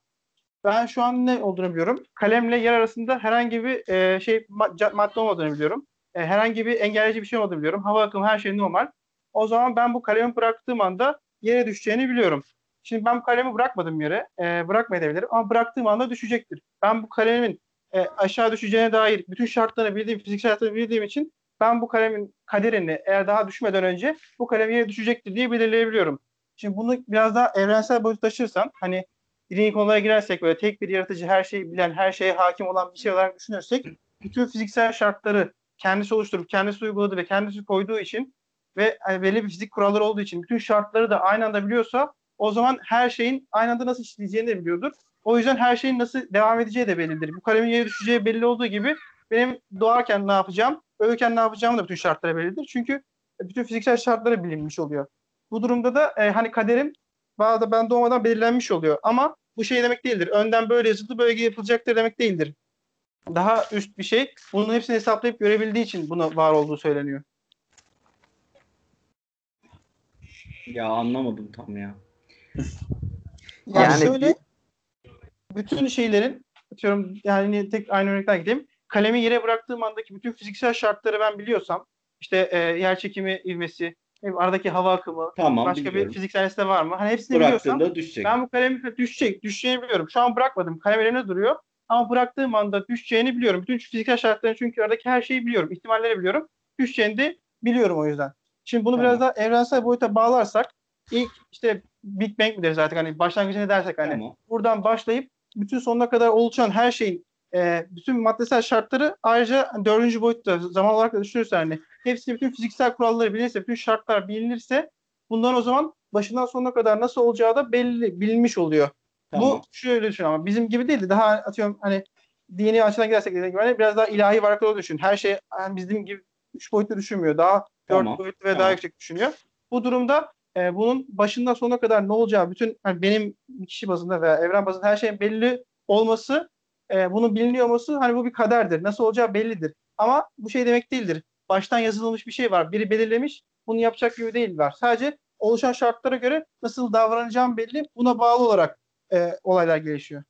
Ben şu an ne olduğunu biliyorum. Kalemle yer arasında herhangi bir e, şey madde olmadığını biliyorum. E, herhangi bir engelleyici bir şey olmadığını biliyorum. Hava akımı her şey normal. O zaman ben bu kalemi bıraktığım anda yere düşeceğini biliyorum. Şimdi ben bu kalemi bırakmadım yere. E, bırakmayabilirim ama bıraktığım anda düşecektir. Ben bu kalemin e, aşağı düşeceğine dair bütün şartlarını bildiğim, fiziksel şartlarını bildiğim için ben bu kalemin kaderini eğer daha düşmeden önce bu kalem yere düşecektir diye belirleyebiliyorum. Şimdi bunu biraz daha evrensel boyut taşırsan hani dini konulara girersek böyle tek bir yaratıcı her şeyi bilen, her şeye hakim olan bir şey olarak düşünürsek bütün fiziksel şartları kendisi oluşturup kendisi uyguladığı ve kendisi koyduğu için ve hani belli bir fizik kuralları olduğu için bütün şartları da aynı anda biliyorsa o zaman her şeyin aynı anda nasıl işleyeceğini de biliyordur. O yüzden her şeyin nasıl devam edeceği de bellidir. Bu kalemin yere düşeceği belli olduğu gibi benim doğarken ne yapacağım, ölürken ne yapacağım da bütün şartlara bellidir. Çünkü bütün fiziksel şartları bilinmiş oluyor. Bu durumda da e, hani kaderim bazı ben doğmadan belirlenmiş oluyor. Ama bu şey demek değildir. Önden böyle yazıldı, böyle yapılacaktır demek değildir. Daha üst bir şey. Bunun hepsini hesaplayıp görebildiği için buna var olduğu söyleniyor. Ya anlamadım tam ya. Yani, Yani şöyle bütün şeylerin atıyorum yani tek aynı örnekten gideyim. Kalemi yere bıraktığım andaki bütün fiziksel şartları ben biliyorsam işte e, yer çekimi ivmesi, bileyim, aradaki hava akımı, Tamam başka biliyorum. bir fiziksel nesne var mı? Hani hepsini biliyorsam düşecek. ben bu kalemi düşecek, düşeceğini biliyorum. Şu an bırakmadım. Kalem elimde duruyor. Ama bıraktığım anda düşeceğini biliyorum. Bütün fiziksel şartları çünkü aradaki her şeyi biliyorum. ihtimalleri biliyorum. Düşeceğini de biliyorum o yüzden. Şimdi bunu biraz daha evrensel boyuta bağlarsak ilk işte Big Bang mi deriz artık hani başlangıcı ne dersek hani Tamam. buradan başlayıp bütün sonuna kadar oluşan her şeyin e, bütün maddesel şartları ayrıca dördüncü boyutta zaman olarak da düşünürse hani hepsi bütün fiziksel kuralları bilinirse, bütün şartlar bilinirse Bundan o zaman başından sonuna kadar nasıl olacağı da belli, bilinmiş oluyor. Tamam. Bu şöyle düşün ama bizim gibi değil de daha atıyorum hani dini açıdan gidersek dediğim gibi hani biraz daha ilahi varlıkları düşün. Her şey yani bizim gibi üç boyutlu düşünmüyor. Daha Tamam, dört boyutlu ve tamam. daha yüksek düşünüyor. Bu durumda e, bunun başından sonuna kadar ne olacağı bütün hani benim kişi bazında veya evren bazında her şeyin belli olması e, bunun biliniyor olması hani bu bir kaderdir. Nasıl olacağı bellidir. Ama bu şey demek değildir. Baştan yazılmış bir şey var. Biri belirlemiş. Bunu yapacak gibi değil var. Sadece oluşan şartlara göre nasıl davranacağım belli. Buna bağlı olarak e, olaylar gelişiyor.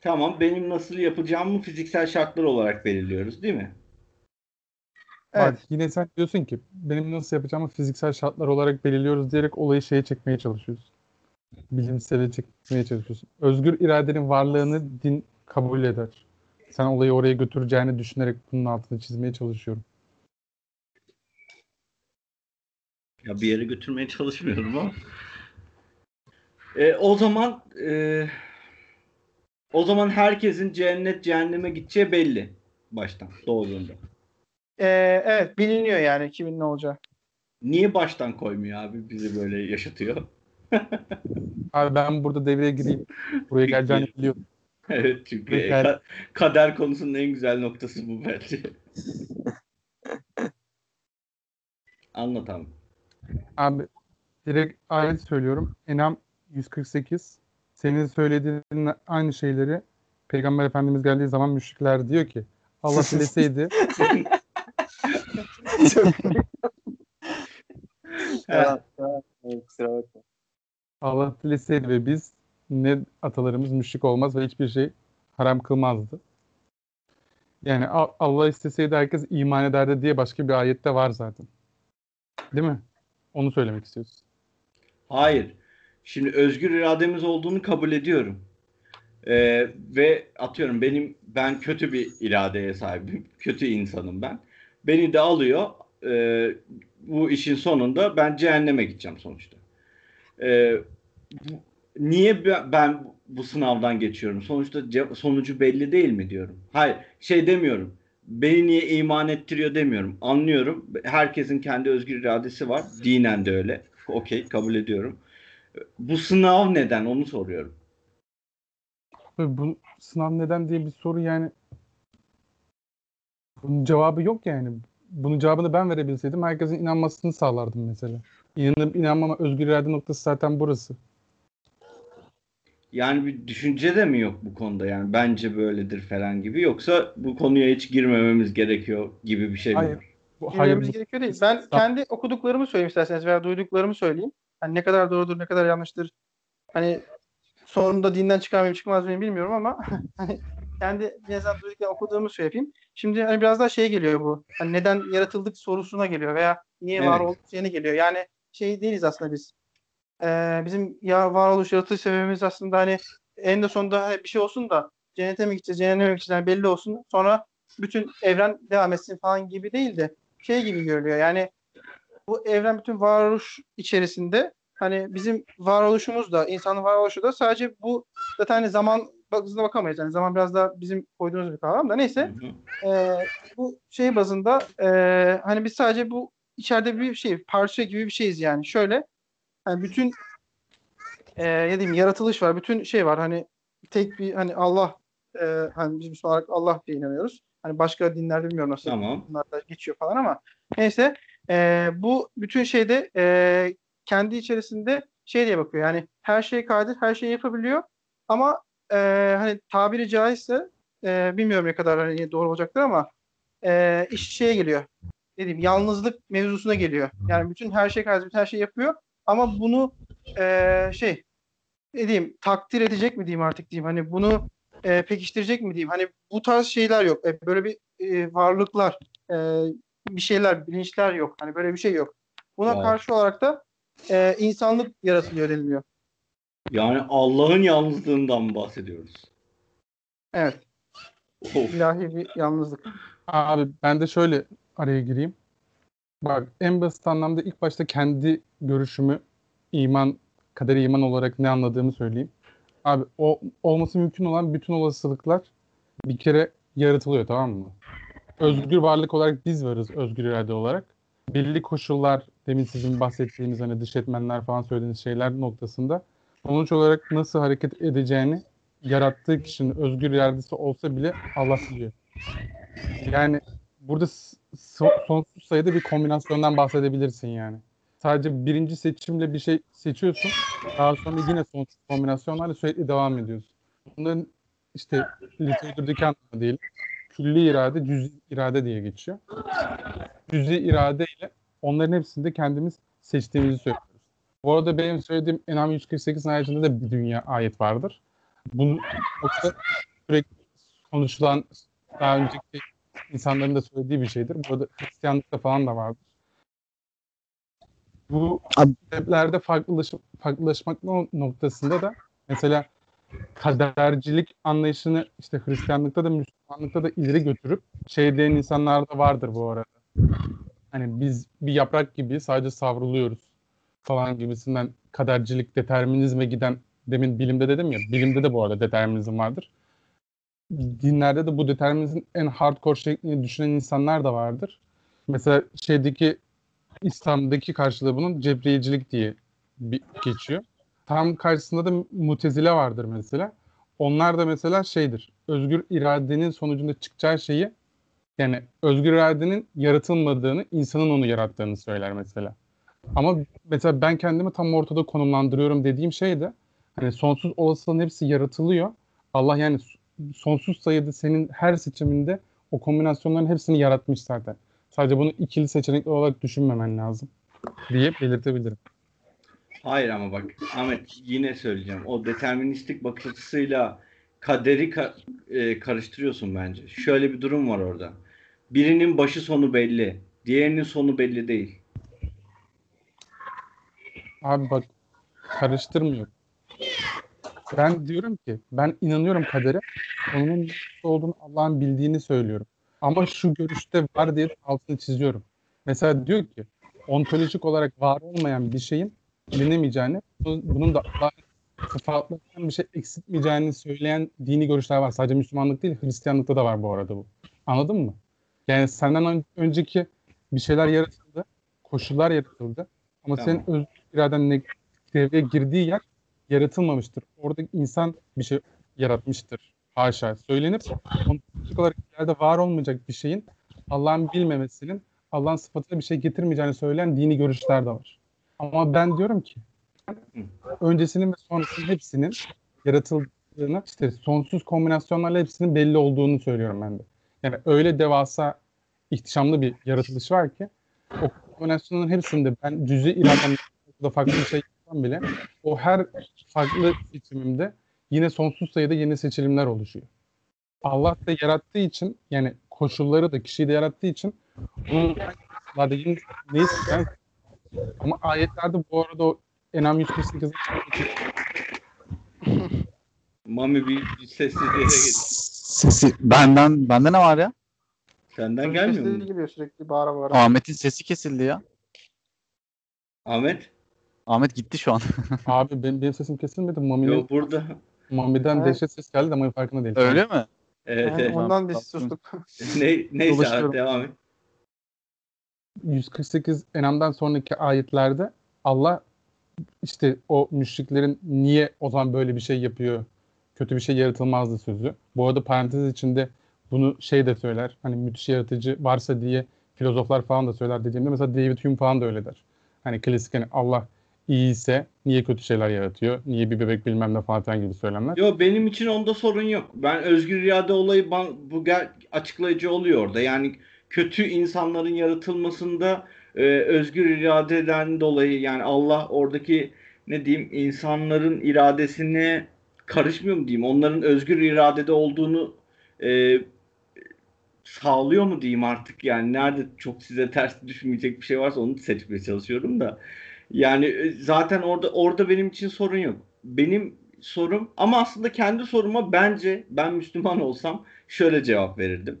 Tamam. Benim nasıl yapacağımı fiziksel şartlar olarak belirliyoruz değil mi? Evet. Bak yine sen diyorsun ki benim nasıl yapacağımı fiziksel şartlar olarak belirliyoruz diyerek olayı şeye çekmeye çalışıyorsun. Bilimsele çekmeye çalışıyorsun. Özgür iradenin varlığını din kabul eder. Sen olayı oraya götüreceğini düşünerek bunun altını çizmeye çalışıyorum. Ya bir yere götürmeye çalışmıyorum ama. E, o zaman e, o zaman herkesin cennet cehenneme gideceği belli baştan doğduğunda. E, evet biliniyor yani kimin ne olacağı. Niye baştan koymuyor abi bizi böyle yaşatıyor? Abi ben burada devreye gireyim. Buraya geleceğini biliyorum. evet çünkü Peki. ka- kader konusunun en güzel noktası bu bence. Anlat abi. Abi direkt ayet söylüyorum. Enam 148. Senin söylediğin aynı şeyleri Peygamber Efendimiz geldiği zaman müşrikler diyor ki Allah dileseydi kusura bakma. Allah dileseydi ve biz ne atalarımız müşrik olmaz ve hiçbir şey haram kılmazdı. Yani Allah isteseydi herkes iman ederdi diye başka bir ayette var zaten. Değil mi? Onu söylemek istiyorsun. Hayır. Şimdi özgür irademiz olduğunu kabul ediyorum. Ee, ve atıyorum benim ben kötü bir iradeye sahibim. Kötü insanım ben. Beni de alıyor. Ee, bu işin sonunda ben cehenneme gideceğim sonuçta. Bu- niye be- ben bu sınavdan geçiyorum? Sonuçta sonucu belli değil mi diyorum. Hayır, şey demiyorum. Beni niye iman ettiriyor demiyorum. Anlıyorum. Herkesin kendi özgür iradesi var. Dinen de öyle. Okey, kabul ediyorum. Bu sınav neden onu soruyorum. Bu sınav neden diye bir soru yani bunun cevabı yok yani. Bunun cevabını ben verebilseydim herkesin inanmasını sağlardım mesela. İnanıp inanmama özgür irade noktası zaten burası. Yani bir düşünce de mi yok bu konuda yani bence böyledir falan gibi yoksa bu konuya hiç girmememiz gerekiyor gibi bir şey mi Hayır. Bu Girmemiz bu- gerekiyor değil. Ben kendi okuduklarımı söyleyeyim isterseniz veya duyduklarımı söyleyeyim. Hani ne kadar doğrudur, ne kadar yanlıştır. Hani sonunda dinden çıkar mıyım çıkmaz mıyım bilmiyorum ama hani kendi en azından duyduklarımı okuduğumu söyleyeyim. Şimdi hani biraz daha şey geliyor bu. Hani neden yaratıldık sorusuna geliyor veya niye var Evet. olduk şeyine geliyor. Yani şey değiliz aslında biz. Ee, bizim ya varoluş yaratılış sebebimiz aslında hani en de sonunda hani bir şey olsun da cennete mi gideceğiz, cehenneme mi gideceğiz yani belli olsun. Sonra bütün evren devam etsin falan gibi değil de şey gibi görülüyor. Yani bu evren bütün varoluş içerisinde hani bizim varoluşumuz da insanın varoluşu da sadece bu zaten hani zaman bazında bakamayız. Yani zaman biraz daha bizim koyduğumuz bir kavram da neyse Hı hı. e, bu şey bazında e, hani biz sadece bu içeride bir şey parça gibi bir şeyiz yani. Şöyle hani bütün e, ne diyeyim yaratılış var. Bütün şey var. Hani tek bir hani Allah e, hani biz Müslüman olarak Allah diye inanıyoruz. Hani başka dinlerde bilmiyorum nasıl Tamam. bunlar da geçiyor falan ama neyse e, bu bütün şeyde e, kendi içerisinde şey diye bakıyor. Yani her şey kadir, her şeyi yapabiliyor ama e, hani tabiri caizse e, bilmiyorum ne kadar hani doğru olacaktır ama e, iş şeye geliyor. Ne diyeyim, yalnızlık mevzusuna geliyor. Yani bütün her şey kadir, bütün her şey yapıyor ama bunu e, şey ne diyeyim takdir edecek mi diyeyim artık diyeyim. Hani bunu e, pekiştirecek mi diyeyim. Hani bu tarz şeyler yok. E, böyle bir e, varlıklar, e, bir şeyler, bilinçler yok. Hani böyle bir şey yok. Buna Wow. karşı olarak da e, insanlık yaratılıyor deniliyor. Yani Allah'ın yalnızlığından bahsediyoruz. Evet. Of. ilahi bir yalnızlık. Abi ben de şöyle araya gireyim. Bak en basit anlamda ilk başta kendi görüşümü iman, kader iman olarak ne anladığımı söyleyeyim. Abi o olması mümkün olan bütün olasılıklar bir kere yaratılıyor tamam mı? Özgür varlık olarak biz varız özgür irade olarak. Belli koşullar demin sizin bahsettiğiniz hani dış etmenler falan söylediğiniz şeyler noktasında sonuç olarak nasıl hareket edeceğini yarattığı kişinin özgür iradesi olsa bile Allah biliyor. Yani burada so- sonsuz sayıda bir kombinasyondan bahsedebilirsin yani. Sadece birinci seçimle bir şey seçiyorsun. Daha sonra yine sonsuz kombinasyonlarla sürekli devam ediyorsun. Bunların işte literatürdeki anlamı değil. Külli irade, cüz'i irade diye geçiyor. Cüz'i irade ile onların hepsinde kendimiz seçtiğimizi söylüyoruz. Bu arada benim söylediğim Enam 148 haricinde de bir dünya ayet vardır. Bunun yoksa sürekli konuşulan daha önceki insanların da söylediği bir şeydir. Bu arada Hristiyanlıkta falan da vardır. Bu sebeplerde farklılaş, farklılaşmak noktasında da mesela kadercilik anlayışını işte Hristiyanlıkta da Müslümanlıkta da ileri götürüp şey diyen insanlar da vardır bu arada. Hani biz bir yaprak gibi sadece savruluyoruz falan gibisinden kadercilik, determinizme giden demin bilimde dedim ya, bilimde de bu arada determinizm vardır. Dinlerde de bu determinizmin en hardcore şeklini düşünen insanlar da vardır. Mesela şeydeki İslam'daki karşılığı bunun cebriyecilik diye bir, geçiyor. Tam karşısında da mutezile vardır mesela. Onlar da mesela şeydir. Özgür iradenin sonucunda çıkacağı şeyi yani özgür iradenin yaratılmadığını, insanın onu yarattığını söyler mesela. Ama mesela ben kendimi tam ortada konumlandırıyorum dediğim şey de hani sonsuz olasılığın hepsi yaratılıyor. Allah yani sonsuz sayıda senin her seçiminde o kombinasyonların hepsini yaratmış zaten. Sadece bunu ikili seçenekli olarak düşünmemen lazım diye belirtebilirim. Hayır ama bak Ahmet yine söyleyeceğim. O deterministik bakış açısıyla kaderi ka- e, karıştırıyorsun bence. Şöyle bir durum var orada. Birinin başı sonu belli. Diğerinin sonu belli değil. Abi bak karıştırmıyor. Ben diyorum ki ben inanıyorum kadere. Onun olduğunu Allah'ın bildiğini söylüyorum. Ama şu görüşte var diye altını çiziyorum. Mesela diyor ki ontolojik olarak var olmayan bir şeyin bilinemeyeceğini, bunun da sıfatlarından bir şey eksiltmeyeceğini söyleyen dini görüşler var. Sadece Müslümanlık değil, Hristiyanlıkta da var bu arada bu. Anladın mı? Yani senden önceki bir şeyler yaratıldı, koşullar yaratıldı. Ama tamam. senin özgür iraden devreye girdiği yer yaratılmamıştır. Orada insan bir şey yaratmıştır. Haşa söylenip ontolojik olarak ileride var olmayacak bir şeyin Allah'ın bilmemesinin Allah'ın sıfatıyla bir şey getirmeyeceğini söyleyen dini görüşler de var. Ama ben diyorum ki öncesinin ve sonrasının hepsinin yaratıldığını işte sonsuz kombinasyonlarla hepsinin belli olduğunu söylüyorum ben de. Yani öyle devasa ihtişamlı bir yaratılış var ki o kombinasyonların hepsinde ben cüzi irademde farklı bir şey yapsam bile o her farklı seçimimde yine sonsuz sayıda yeni seçilimler oluşuyor. Allah da yarattığı için yani koşulları da kişiyi de yarattığı için onun neyse yani, ama ayetlerde bu arada o Enam 148 Mami bir sessizliğe geç. Sesi benden bende ne var ya? Senden gelmiyor mu? geliyor sürekli bağıra bağıra. Ahmet'in sesi kesildi ya. Ahmet? Ahmet gitti şu an. Abi benim, benim sesim kesilmedi. Mami'nin Yok burada. Mami'den Evet. dehşet ses geldi ama farkında değil. Öyle mi? Evet, Yani evet. ondan biz sustuk. Ne, neyse abi devam et. 148 Enam'dan sonraki ayetlerde Allah işte o müşriklerin niye o zaman böyle bir şey yapıyor, kötü bir şey yaratılmazdı sözü. Bu arada parantez içinde bunu şey de söyler, hani müthiş yaratıcı varsa diye filozoflar falan da söyler dediğimde mesela David Hume falan da öyle der. Hani klasik hani Allah iyi ise niye kötü şeyler yaratıyor, niye bir bebek bilmem ne falan gibi söylemler. Yo benim için onda sorun yok. Ben özgür irade olayı bu açıklayıcı oluyor orada. Yani kötü insanların yaratılmasında e, özgür iradeden dolayı yani Allah oradaki ne diyeyim insanların iradesine karışmıyor mu diyeyim? Onların özgür iradede olduğunu e, sağlıyor mu diyeyim artık yani nerede çok size ters düşmeyecek bir şey varsa onu seçmeye çalışıyorum da yani e, zaten orada orada benim için sorun yok. Benim sorum ama aslında kendi soruma bence ben Müslüman olsam şöyle cevap verirdim.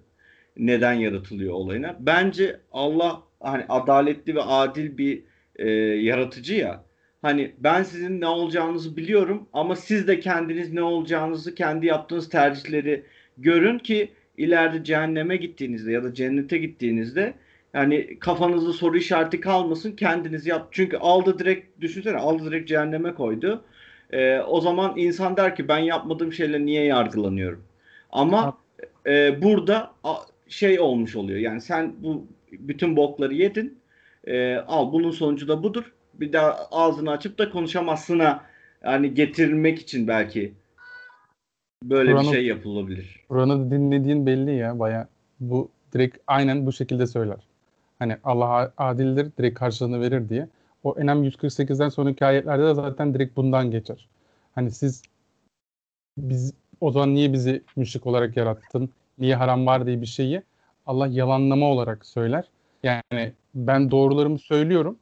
Neden yaratılıyor olayına? Bence Allah hani adaletli ve adil bir e, yaratıcı ya. Hani ben sizin ne olacağınızı biliyorum ama siz de kendiniz ne olacağınızı kendi yaptığınız tercihleri görün ki ileride cehenneme gittiğinizde ya da cennete gittiğinizde Yani kafanızda soru işareti kalmasın kendiniz yap. Çünkü aldı direkt düşünsene aldı direkt cehenneme koydu. Ee, o zaman insan der ki ben yapmadığım şeyle niye yargılanıyorum? Ama e, burada a, şey olmuş oluyor. Yani sen bu bütün bokları yedin. E, al bunun sonucu da budur. Bir daha ağzını açıp da konuşamazsına yani getirmek için belki böyle Kur'an'ı- bir şey yapılabilir. Kur'an'ı dinlediğin belli ya baya. Bu direkt aynen bu şekilde söyler. Hani Allah adildir direkt karşılığını verir diye. O Enam 148'den sonraki ayetlerde de zaten direkt bundan geçer. Hani siz biz o zaman niye bizi müşrik olarak yarattın? Niye haram var diye bir şeyi Allah yalanlama olarak söyler. Yani ben doğrularımı söylüyorum.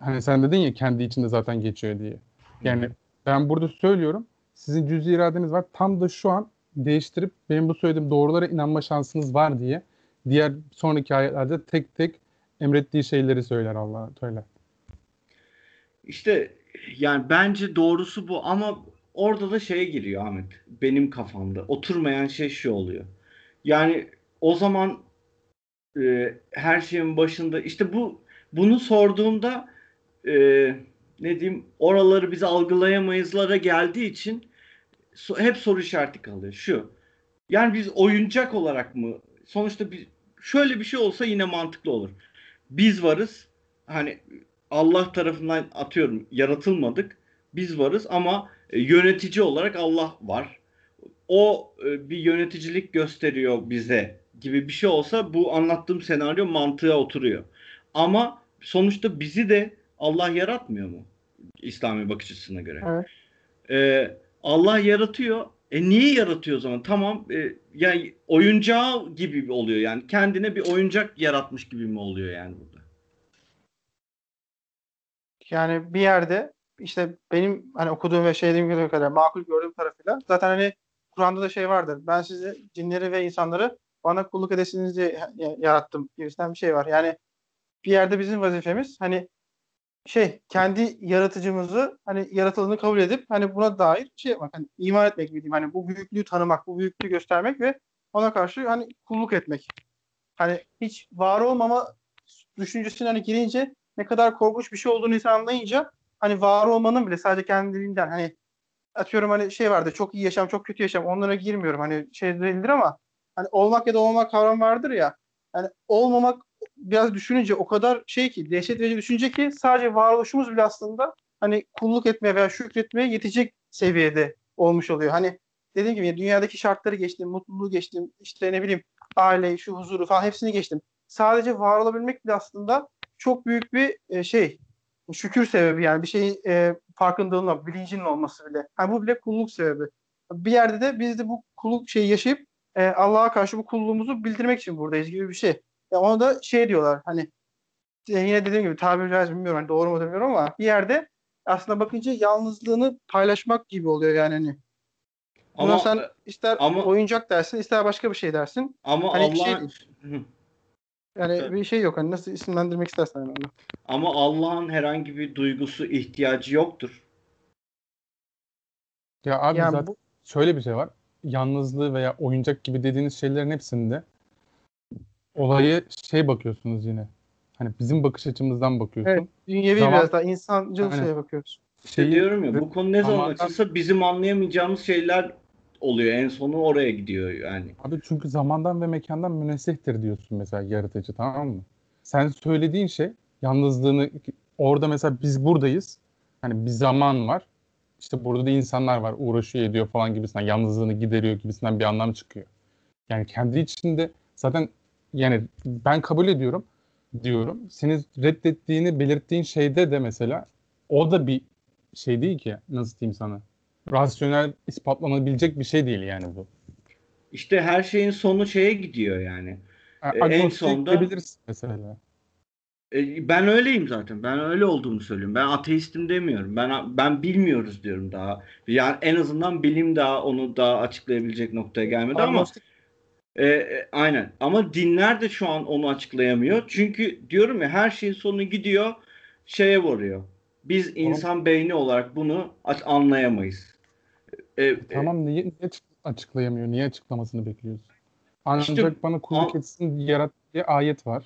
Hani sen dedin ya kendi içinde zaten geçiyor diye. Yani ben burada söylüyorum. Sizin cüz iradeniz var. Tam da şu an değiştirip benim bu söylediğim doğrulara inanma şansınız var diye diğer sonraki ayetlerde tek tek emrettiği şeyleri söyler Allah söyler. İşte yani bence doğrusu bu ama orada da şeye giriyor Ahmet. Benim kafamda oturmayan şey şu oluyor. Yani o zaman e, her şeyin başında işte bu bunu sorduğumda e, ne diyeyim oraları biz algılayamayızlara geldiği için so- hep soru işareti kalıyor. Şu. Yani biz oyuncak olarak mı sonuçta bir şöyle bir şey olsa yine mantıklı olur. Biz varız. Hani Allah tarafından atıyorum yaratılmadık. Biz varız ama e, yönetici olarak Allah var. O e, bir yöneticilik gösteriyor bize gibi bir şey olsa bu anlattığım senaryo mantığa oturuyor. Ama sonuçta bizi de Allah yaratmıyor mu? İslami bakış açısına göre. Evet. Ee, Allah yaratıyor. E niye yaratıyor o zaman? Tamam. e, yani oyuncağı gibi oluyor yani. Kendine bir oyuncak yaratmış gibi mi oluyor yani burada? Yani bir yerde işte benim hani okuduğum ve şey dediğim kadar makul gördüğüm tarafıyla zaten hani Kur'an'da da şey vardır. Ben sizi cinleri ve insanları bana kulluk edesiniz diye ya- yarattım gibisinden bir şey var. Yani bir yerde bizim vazifemiz hani şey kendi yaratıcımızı hani yaratıldığını kabul edip hani buna dair şey yapmak hani iman etmek diyeyim hani bu büyüklüğü tanımak bu büyüklüğü göstermek ve ona karşı hani kulluk etmek. Hani hiç var olmama düşüncesine hani girince ne kadar korkunç bir şey olduğunu insan anlayınca hani var olmanın bile sadece kendiliğinden hani atıyorum hani şey vardı çok iyi yaşam çok kötü yaşam onlara girmiyorum hani şey değildir ama hani olmak ya da olmamak kavram vardır ya hani olmamak biraz düşününce o kadar şey ki dehşet verici düşünce ki sadece varoluşumuz bile aslında hani kulluk etmeye veya şükretmeye yetecek seviyede olmuş oluyor. Hani dediğim gibi dünyadaki şartları geçtim, mutluluğu geçtim, işte ne bileyim aile, şu huzuru falan hepsini geçtim. Sadece var olabilmek bile aslında çok büyük bir e, şey şükür sebebi yani bir şeyin e, farkındalığının, bilincinin olması bile. Yani bu bile kulluk sebebi. Bir yerde de biz de bu kulluk şeyi yaşayıp e, Allah'a karşı bu kulluğumuzu bildirmek için buradayız gibi bir şey. Ya ona da şey diyorlar hani e, yine dediğim gibi tabiri caizse bilmiyorum hani doğru mu demiyorum ama bir yerde aslında bakınca yalnızlığını paylaşmak gibi oluyor yani hani. Buna Ama sen ister ama- oyuncak dersin, ister başka bir şey dersin. ama hani şey- Allah Hı. Yani Evet. bir şey yok. Hani nasıl isimlendirmek istersen yani onu. ama Allah'ın herhangi bir duygusu ihtiyacı yoktur. Ya abi Yani zaten bu şöyle bir şey var. Yalnızlığı veya oyuncak gibi dediğiniz şeylerin hepsinde olayı şey bakıyorsunuz yine. Hani bizim bakış açımızdan bakıyorsun. Evet. dünyevi Zaman- biraz daha insancıl Aynen. şeye bakıyoruz. Şeyi- diyorum ya bu konu ne zaman açılsa bizim anlayamayacağımız şeyler oluyor. En sonu oraya gidiyor yani. Abi çünkü zamandan ve mekandan münezzehtir diyorsun mesela yaratıcı tamam mı? Sen söylediğin şey yalnızlığını orada mesela biz buradayız. Hani bir zaman var. İşte burada da insanlar var uğraşıyor ediyor falan gibisinden yalnızlığını gideriyor gibisinden bir anlam çıkıyor. Yani kendi içinde zaten yani ben kabul ediyorum diyorum. Senin reddettiğini belirttiğin şeyde de mesela o da bir şey değil ki nasıl diyeyim sana. Rasyonel ispatlanabilecek bir şey değil yani bu. İşte her şeyin sonu şeye gidiyor yani. Yani E, en sonda- mesela. E, Ben öyleyim zaten. Ben öyle olduğunu söylüyorum. Ben ateistim demiyorum. Ben ben bilmiyoruz diyorum daha. Yani en azından bilim daha onu daha açıklayabilecek noktaya gelmedi ama Agnostik e, e, aynen. Ama dinler de şu an onu açıklayamıyor. Çünkü diyorum ya her şeyin sonu gidiyor şeye varıyor. Biz insan beyni olarak bunu anlayamayız. E, e, Tamam niye, niye açık- açıklayamıyor? Niye açıklamasını bekliyorsun? Ancak İşte- bana kulluk etsin yarat diye ayet var.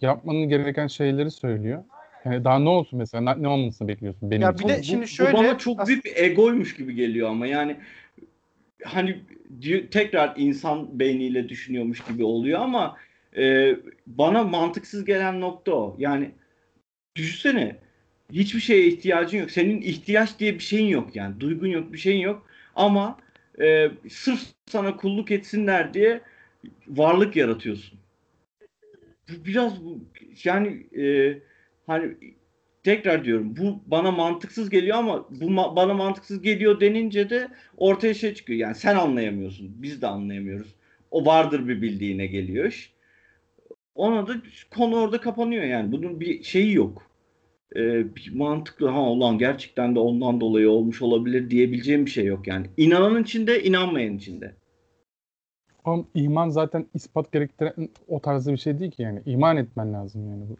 yapmanın gereken şeyleri söylüyor. Yani daha ne olsun mesela? Ne, ne olmasını bekliyorsun benim Ya için? bir de Bu- şimdi bu şöyle bana çok büyük bir egoymuş gibi geliyor ama yani hani tekrar insan beyniyle düşünüyormuş gibi oluyor ama e, bana mantıksız gelen nokta o. Yani düşünsene hiçbir şeye ihtiyacın yok. Senin ihtiyaç diye bir şeyin yok yani. Duygun yok, bir şeyin yok. Ama e, sırf sana kulluk etsinler diye varlık yaratıyorsun. Biraz bu yani e, hani tekrar diyorum bu bana mantıksız geliyor ama bu ma- bana mantıksız geliyor denince de ortaya şey çıkıyor. Yani sen anlayamıyorsun. Biz de anlayamıyoruz. O vardır bir bildiğine geliyor. Ona da konu orada kapanıyor yani. Bunun bir şeyi yok. Ee, bir mantıklı ha ulan gerçekten de ondan dolayı olmuş olabilir diyebileceğim bir şey yok yani. İnananın içinde, inanmayan içinde. Ama iman zaten ispat gerektiren o tarzda bir şey değil ki yani. İman etmen lazım yani. Bu.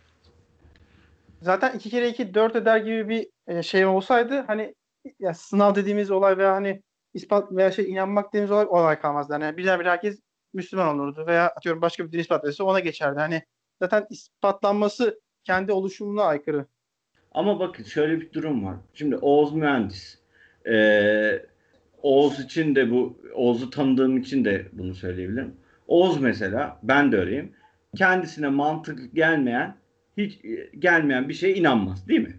zaten 2 kere 2 4 eder gibi bir e, şey olsaydı hani ya sınav dediğimiz olay veya hani ispat veya şey inanmak dediğimiz olay olay kalmazdı. Yani birden bir herkes Müslüman olurdu veya atıyorum başka bir din ispat etse ona geçerdi. Hani zaten ispatlanması kendi oluşumuna aykırı. Ama bakın şöyle bir durum var. Şimdi Oğuz mühendis. Ee, Oğuz için de bu Oğuz'u tanıdığım için de bunu söyleyebilirim. Oğuz mesela ben de öyleyim. Kendisine mantıklı gelmeyen hiç e, gelmeyen bir şeye inanmaz değil mi?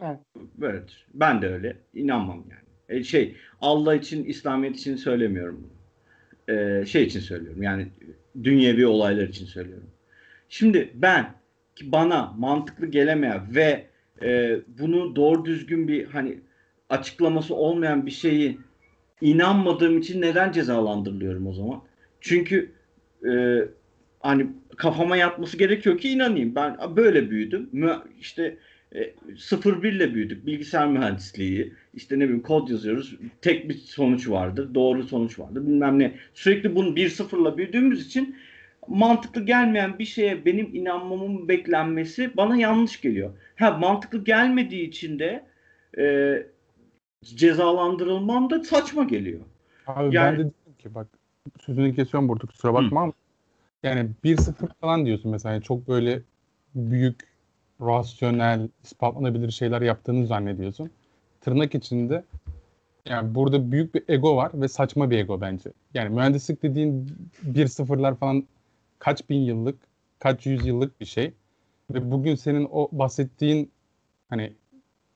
Evet. Böyledir. Ben de öyle. inanmam yani. E, şey Allah için, İslamiyet için söylemiyorum bunu. E, şey için söylüyorum. Yani dünyevi olaylar için söylüyorum. Şimdi ben ki bana mantıklı gelemeyen ve e, bunu doğru düzgün bir hani açıklaması olmayan bir şeyi inanmadığım için neden cezalandırılıyorum o zaman? Çünkü e, hani kafama yatması gerekiyor ki inanayım. Ben böyle büyüdüm. İşte e, 0-1 ile büyüdük. Bilgisayar mühendisliği. işte ne bileyim kod yazıyoruz. Tek bir sonuç vardır. Doğru sonuç vardır. Bilmem ne. Sürekli bunu 1-0'la büyüdüğümüz için mantıklı gelmeyen bir şeye benim inanmamın beklenmesi bana yanlış geliyor. Ha mantıklı gelmediği için de e, cezalandırılmam da saçma geliyor. Abi Yani- ben de diyorum ki bak sözünü kesiyorum burada kusura bakma ama yani 1-0 falan diyorsun mesela çok böyle büyük, rasyonel, ispatlanabilir şeyler yaptığını zannediyorsun. Tırnak içinde yani burada büyük bir ego var ve saçma bir ego bence. Yani mühendislik dediğin 1-0'lar falan kaç bin yıllık, kaç yüz yıllık bir şey. Ve bugün senin o bahsettiğin hani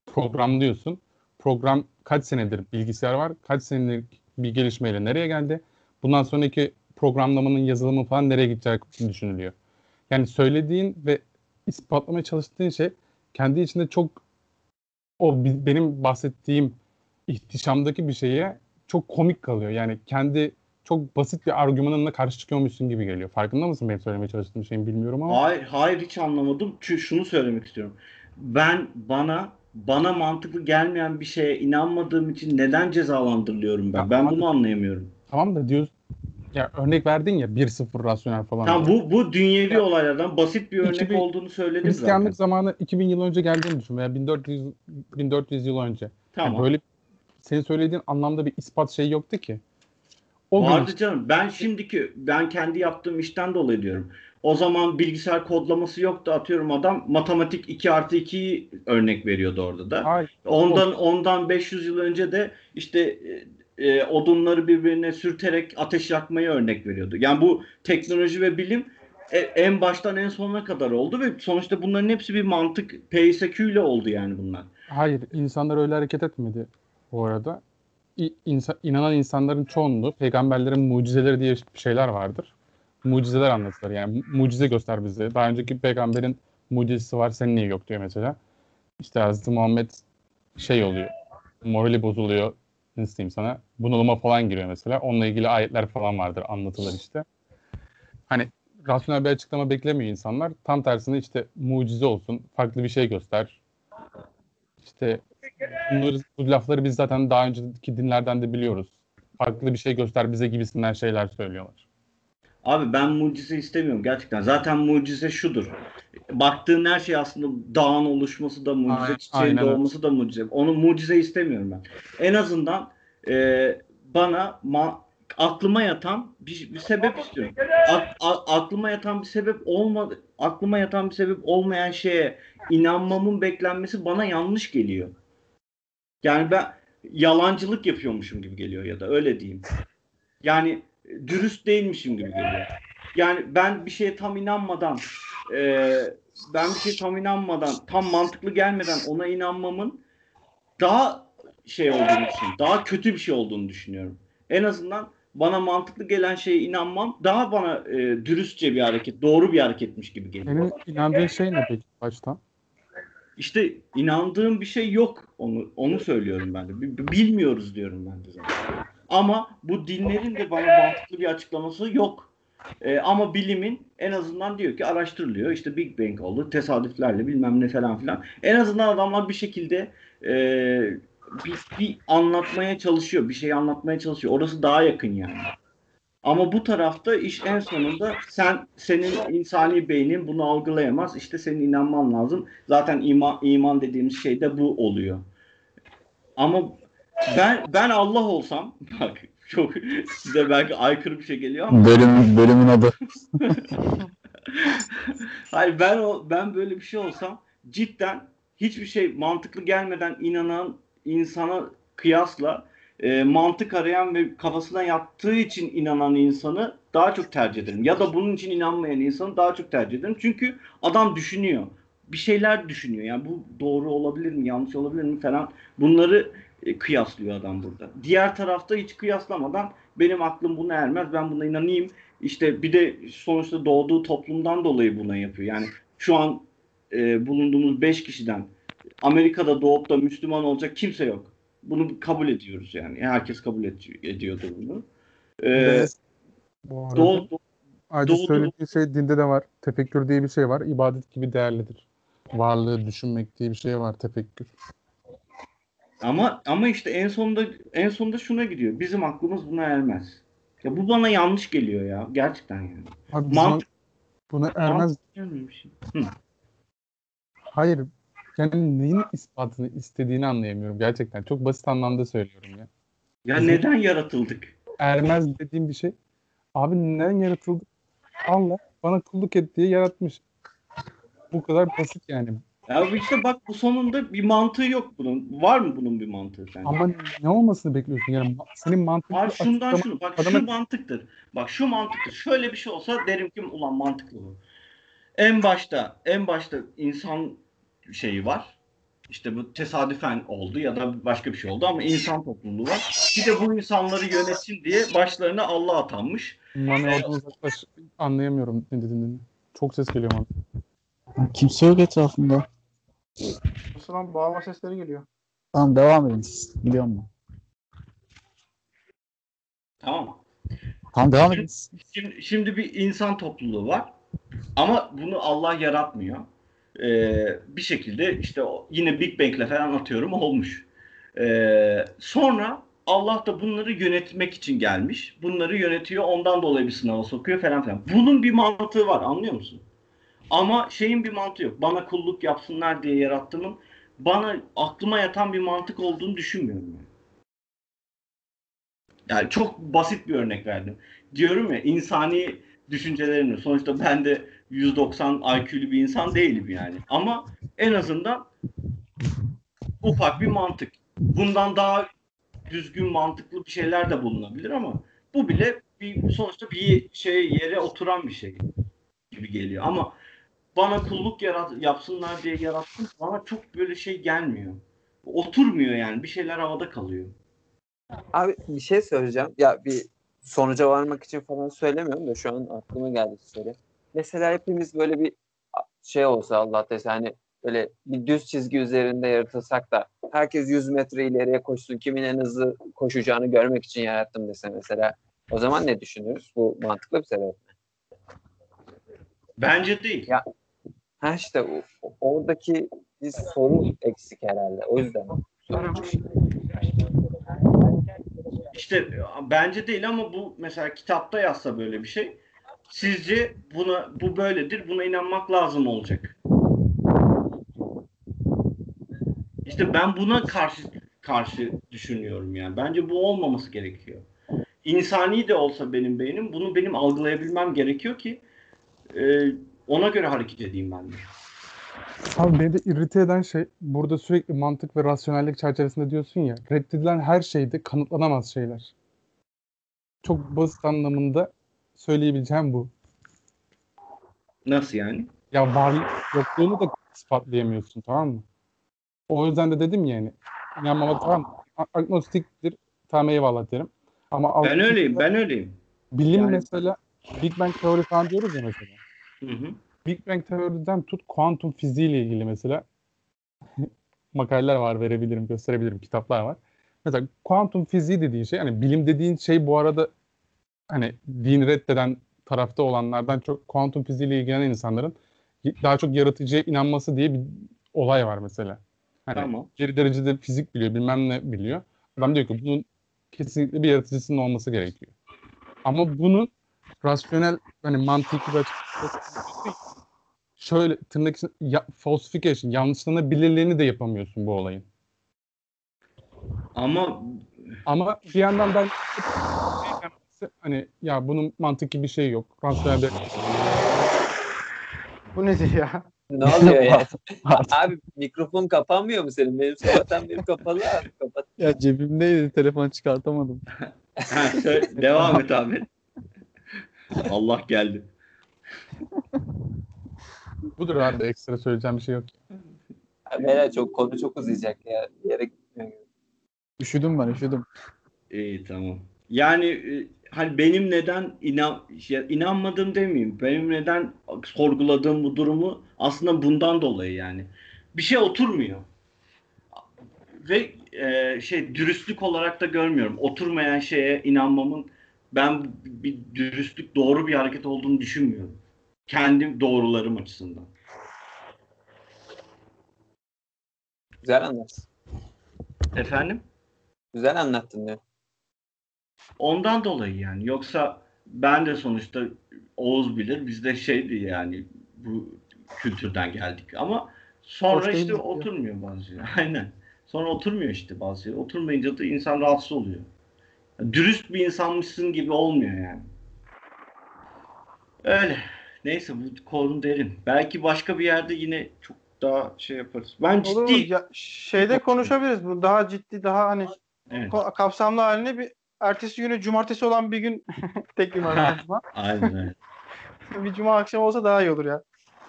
programlıyorsun. Program kaç senedir bilgisayar var, kaç senelik bir gelişmeyle nereye geldi? Bundan sonraki programlamanın yazılımı falan nereye gidecek düşünülüyor. Yani söylediğin ve ispatlamaya çalıştığın şey kendi içinde çok o benim bahsettiğim ihtişamdaki bir şeye çok komik kalıyor. Yani kendi çok basit bir argümanınla karşı çıkıyormuşsun gibi geliyor. Farkında mısın benim söylemeye çalıştığım şeyin bilmiyorum ama. Hayır, hayır hiç anlamadım. Çünkü şunu söylemek istiyorum. Ben bana bana mantıklı gelmeyen bir şeye inanmadığım için neden cezalandırılıyorum ben? Ya, Ben bunu anlayamıyorum. Tamam da diyoruz ya örnek verdin ya 1-0 rasyonel falan. Tamam bu bu dünyevi Ya, olaylardan basit bir örnek 2000 olduğunu söyledim zaten. Hristiyanlık zamanı 2000 yıl önce geldiğini düşün veya 1400 1400 yıl önce. Yani Tamam. böyle senin söylediğin anlamda bir ispat şey yoktu ki. O gün Vardı canım. Ben şimdiki ben kendi yaptığım işten dolayı diyorum. O zaman bilgisayar kodlaması yoktu atıyorum adam matematik 2 artı 2'yi örnek veriyordu orada da. Ay, Ondan ondan 500 yıl önce de işte e, e, odunları birbirine sürterek ateş yakmayı örnek veriyordu. Yani bu teknoloji ve bilim e, en baştan en sonuna kadar oldu ve sonuçta bunların hepsi bir mantık PSQ ile oldu yani bunlar. hayır insanlar öyle hareket etmedi bu arada. İ- insa- inanan insanların çoğunluğu peygamberlerin mucizeleri diye şeyler vardır. Mucizeler anlatılır. Yani mu- mucize göster bize. Daha önceki peygamberin mucizesi var senin niye yok diyor mesela. İşte Hazreti Muhammed şey oluyor. Morali bozuluyor. Nasıl diyeyim sana? Bunalıma falan giriyor mesela. Onunla ilgili ayetler falan vardır anlatılır işte. Hani rasyonel bir açıklama beklemiyor insanlar. Tam tersine işte mucize olsun, farklı bir şey göster. İşte bunları, bu lafları biz zaten daha önceki dinlerden de biliyoruz. Farklı bir şey göster bize gibisinden şeyler söylüyorlar. Abi ben mucize istemiyorum gerçekten. Zaten mucize şudur. Baktığın her şey aslında dağın oluşması da mucize, Aynen, çiçeğin aynen doğması da mucize. Onu mucize istemiyorum ben. En azından e, bana ma- aklıma yatan bir, bir sebep istiyorum. A- a- aklıma yatan bir sebep olmadı. Aklıma yatan bir sebep olmayan şeye inanmamın beklenmesi bana yanlış geliyor. Yani ben yalancılık yapıyormuşum gibi geliyor ya da öyle diyeyim. Yani dürüst değilmişim gibi geliyor. Yani ben bir şeye tam inanmadan e, ben bir şeye tam inanmadan tam mantıklı gelmeden ona inanmamın daha şey olduğunu düşünüyorum. Daha kötü bir şey olduğunu düşünüyorum. En azından bana mantıklı gelen şeye inanmam daha bana e, dürüstçe bir hareket, doğru bir hareketmiş gibi geliyor. Senin inandığın şey ne peki baştan? İşte inandığım bir şey yok. Onu onu söylüyorum ben de. Bi- Bilmiyoruz diyorum ben de zaten. Ama bu dinlerin de bana mantıklı bir açıklaması yok. Ee, ama bilimin en azından diyor ki araştırılıyor. İşte Big Bang oldu. Tesadüflerle bilmem ne falan filan. En azından adamlar bir şekilde e, bir, bir anlatmaya çalışıyor. Bir şey anlatmaya çalışıyor. Orası daha yakın yani. Ama bu tarafta iş en sonunda sen senin insani beynin bunu algılayamaz. İşte senin inanman lazım. Zaten iman, iman dediğimiz şey de bu oluyor. Ama ben ben Allah olsam bak çok size belki aykırı bir şey geliyor ama Bölüm, bölümün adı. hayır ben o ben böyle bir şey olsam cidden hiçbir şey mantıklı gelmeden inanan insana kıyasla e, mantık arayan ve kafasına yattığı için inanan insanı daha çok tercih ederim. Ya da bunun için inanmayan insanı daha çok tercih ederim. Çünkü adam düşünüyor. Bir şeyler düşünüyor. Yani bu doğru olabilir mi, yanlış olabilir mi falan. Bunları e, kıyaslıyor adam burada. Diğer tarafta hiç kıyaslamadan benim aklım buna ermez. Ben buna inanayım. İşte bir de sonuçta doğduğu toplumdan dolayı buna yapıyor. Yani şu an e, bulunduğumuz 5 kişiden Amerika'da doğup da Müslüman olacak kimse yok. Bunu kabul ediyoruz yani. Herkes kabul ed- ediyordur bunu. Ee, Bu arada doğu, doğu- ayrıca doğu- söylediği şey dinde de var. Tefekkür diye bir şey var. İbadet gibi değerlidir. Varlığı düşünmek diye bir şey var tefekkür. ama ama işte en sonunda en sonunda şuna gidiyor. Bizim aklımız buna ermez. Ya bu bana yanlış geliyor ya. Gerçekten yani. Abi buna, Mantık- buna ermez. Hı. Hayır. Yani neyin ispatını istediğini anlayamıyorum gerçekten. Çok basit anlamda söylüyorum ya. Ya Bizim- neden yaratıldık? Ermez dediğim bir şey. Abi neden yaratıldık? Allah bana kulluk et diye yaratmış. Bu kadar basit yani. Ya işte bak bu sonunda bir mantığı yok bunun. Var mı bunun bir mantığı sence? Ama ne olmasını bekliyorsun? Yani senin mantıklı Var şundan açıklama- şunu. Bak adama- şu mantıktır. Bak şu mantıktır. Şöyle bir şey olsa derim ki ulan mantıklı bu. En başta en başta insan şeyi var. İşte bu tesadüfen oldu ya da başka bir şey oldu ama insan topluluğu var. Bir de bu insanları yönetsin diye başlarına Allah atanmış. Bana oradan uzaklaş. Anlayamıyorum ne dediğini. Çok ses geliyor bana. Kimse yok etrafımda. Sıran bağırma sesleri geliyor. Tamam devam edin siz. Biliyor musun? Tamam? Tamam devam edin. Şimdi, şimdi bir insan topluluğu var. Ama bunu Allah yaratmıyor. Ee, bir şekilde işte yine Big Bang'le falan atıyorum olmuş. Ee, sonra Allah da bunları yönetmek için gelmiş. Bunları yönetiyor. Ondan dolayı bir sınava sokuyor falan filan. Bunun bir mantığı var anlıyor musun? Ama şeyin bir mantığı yok. Bana kulluk yapsınlar diye yarattığımın bana aklıma yatan bir mantık olduğunu düşünmüyorum. Yani. yani çok basit bir örnek verdim. Diyorum ya insani düşüncelerimle. Sonuçta ben de 190 IQ'lu bir insan değilim yani. Ama en azından ufak bir mantık. Bundan daha düzgün mantıklı bir şeyler de bulunabilir ama bu bile bir sonuçta bir şey yere oturan bir şey gibi geliyor. Ama bana kulluk yarat yapsınlar diye yarattım bana çok böyle şey gelmiyor. Oturmuyor yani. Bir şeyler havada kalıyor. Abi bir şey söyleyeceğim. Ya bir sonuca varmak için falan söylemiyorum da şu an aklıma geldi söyle. Mesela hepimiz böyle bir şey olsa Allah dese hani böyle bir düz çizgi üzerinde yaratılsak da herkes 100 metre ileriye koşsun kimin en hızlı koşacağını görmek için yarattım dese mesela o zaman ne düşünürüz? Bu mantıklı bir sebep. Bence değil. Ya- Ha işte o- oradaki bir soru eksik herhalde. O yüzden. İşte bence değil ama bu mesela kitapta yazsa böyle bir şey. Sizce buna bu böyledir, buna inanmak lazım olacak. İşte ben buna karşı karşı düşünüyorum yani. Bence bu olmaması gerekiyor. insani de olsa benim beynim bunu benim algılayabilmem gerekiyor ki e, ona göre hareket edeyim ben de. Abi beni de irrite eden şey burada sürekli mantık ve rasyonellik çerçevesinde diyorsun ya reddedilen her şeyde kanıtlanamaz şeyler. Çok basit anlamında söyleyebileceğim bu. Nasıl yani? Ya varlık yokluğunu da ispatlayamıyorsun tamam mı? O yüzden de dedim yani inanmama tamam agnostiktir tamam eyvallah derim. Ama Ben öyleyim, ben öyleyim. bilim yani- mesela Big Bang teori falan diyoruz ya mesela. Hı hı. Big Bang teoriden tut kuantum fiziği ile ilgili mesela makaleler var verebilirim, gösterebilirim, kitaplar var. Mesela kuantum fiziği dediğin şey hani bilim dediğin şey bu arada hani din reddeden tarafta olanlardan çok kuantum fiziği ile ilgilenen insanların daha çok yaratıcıya inanması diye bir olay var mesela. Hani Tamam. ileri derecede fizik biliyor, bilmem ne biliyor. Adam diyor ki bunun kesinlikle bir yaratıcısının olması gerekiyor. Ama bunun rasyonel hani mantıki bir şöyle tırnak içinde ya, falsification, yanlışlanabilirliğini de yapamıyorsun bu olayın. Ama Ama bir yandan ben hani ya bunun mantıki bir şey yok. Bir Bu nedir ya? Ne oluyor ya? Abi mikrofon kapanmıyor mu senin? Benim sabahtan beri kapalı abi. Kapat. ya cebimdeydi telefon çıkartamadım. devam et abi. Allah geldi. budur abi ekstra söyleyeceğim bir şey yok. Beyler çok konu çok uzayacak ya. Gerek Üşüdüm ben üşüdüm. İyi tamam. Yani e, hani benim neden inan ya, inanmadığım demeyeyim. Benim neden sorguladığım bu durumu aslında bundan dolayı yani. Bir şey oturmuyor. Ve e, şey dürüstlük olarak da görmüyorum. Oturmayan şeye inanmamın ben bir dürüstlük doğru bir hareket olduğunu düşünmüyorum. Kendi doğrularım açısından. güzel anlattın. Efendim? Güzel anlattın ya. Ondan dolayı yani. Yoksa ben de sonuçta Oğuz bilir. Biz de şeydi yani bu kültürden geldik. Ama sonra Hoş işte değildik ya. oturmuyor bazı şeyler. Aynen. Sonra oturmuyor işte bazı şeyler. Oturmayınca da insan rahatsız oluyor. Dürüst bir insanmışsın gibi olmuyor yani. Öyle. Neyse bu konu derin. Belki başka bir yerde yine çok daha şey yaparız. Ben Olur ciddi... Ya, şeyde konuşabiliriz. Bu daha ciddi, daha hani Evet. kapsamlı haline bir ertesi günü cumartesi olan bir gün tek bir konuşma. Aynen öyle. bir cuma akşamı olsa daha iyi olur ya.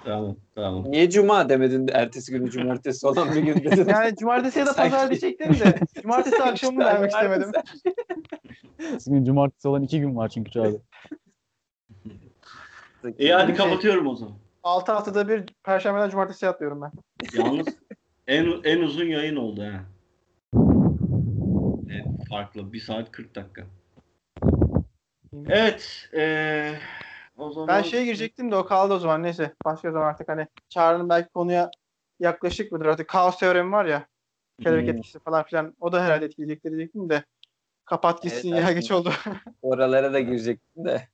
Tamam tamam. Niye cuma demedin de ertesi günü cumartesi olan bir gün dedin? Yani cumartesi ya da pazar Sanki- diyecektim de cumartesi akşamı vermek istemedim. Bugün cumartesi olan iki gün var çünkü Çağrı. İyi hadi Şey- kapatıyorum o zaman. 6 haftada bir perşembeden cumartesi atlıyorum ben. Yalnız en en uzun yayın oldu ha. Farklı. 1 saat 40 dakika. Evet. eee, o zaman Ben şeye girecektim de o kaldı o zaman. Neyse. Başka zaman artık hani Çağrı'nın belki konuya yaklaşık mıdır? Artık kaos teoremi var ya. Kelebek Hmm. etkisi falan filan. O da herhalde etkileyecektir diyecektim de. Kapat gitsin Evet, ya geç oldu. Oralara da girecektim de.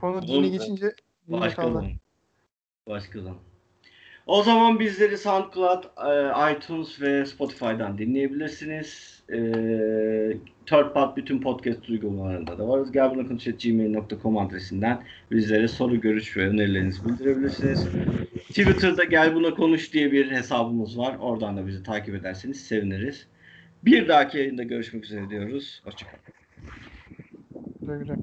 Konu dini geçince Başka zaman. Başka zaman. O zaman bizleri SoundCloud, e, iTunes ve Spotify'dan dinleyebilirsiniz. E, ThirdPod bütün podcast uygulamalarında da varız. gelbunakonuş.gmail.com adresinden bizlere soru, görüş ve önerilerinizi bildirebilirsiniz. Twitter'da Gel Buna Konuş diye bir hesabımız var. Oradan da bizi takip ederseniz seviniriz. Bir dahaki yayında görüşmek üzere diyoruz. Hoşçakalın. Güzel güzel.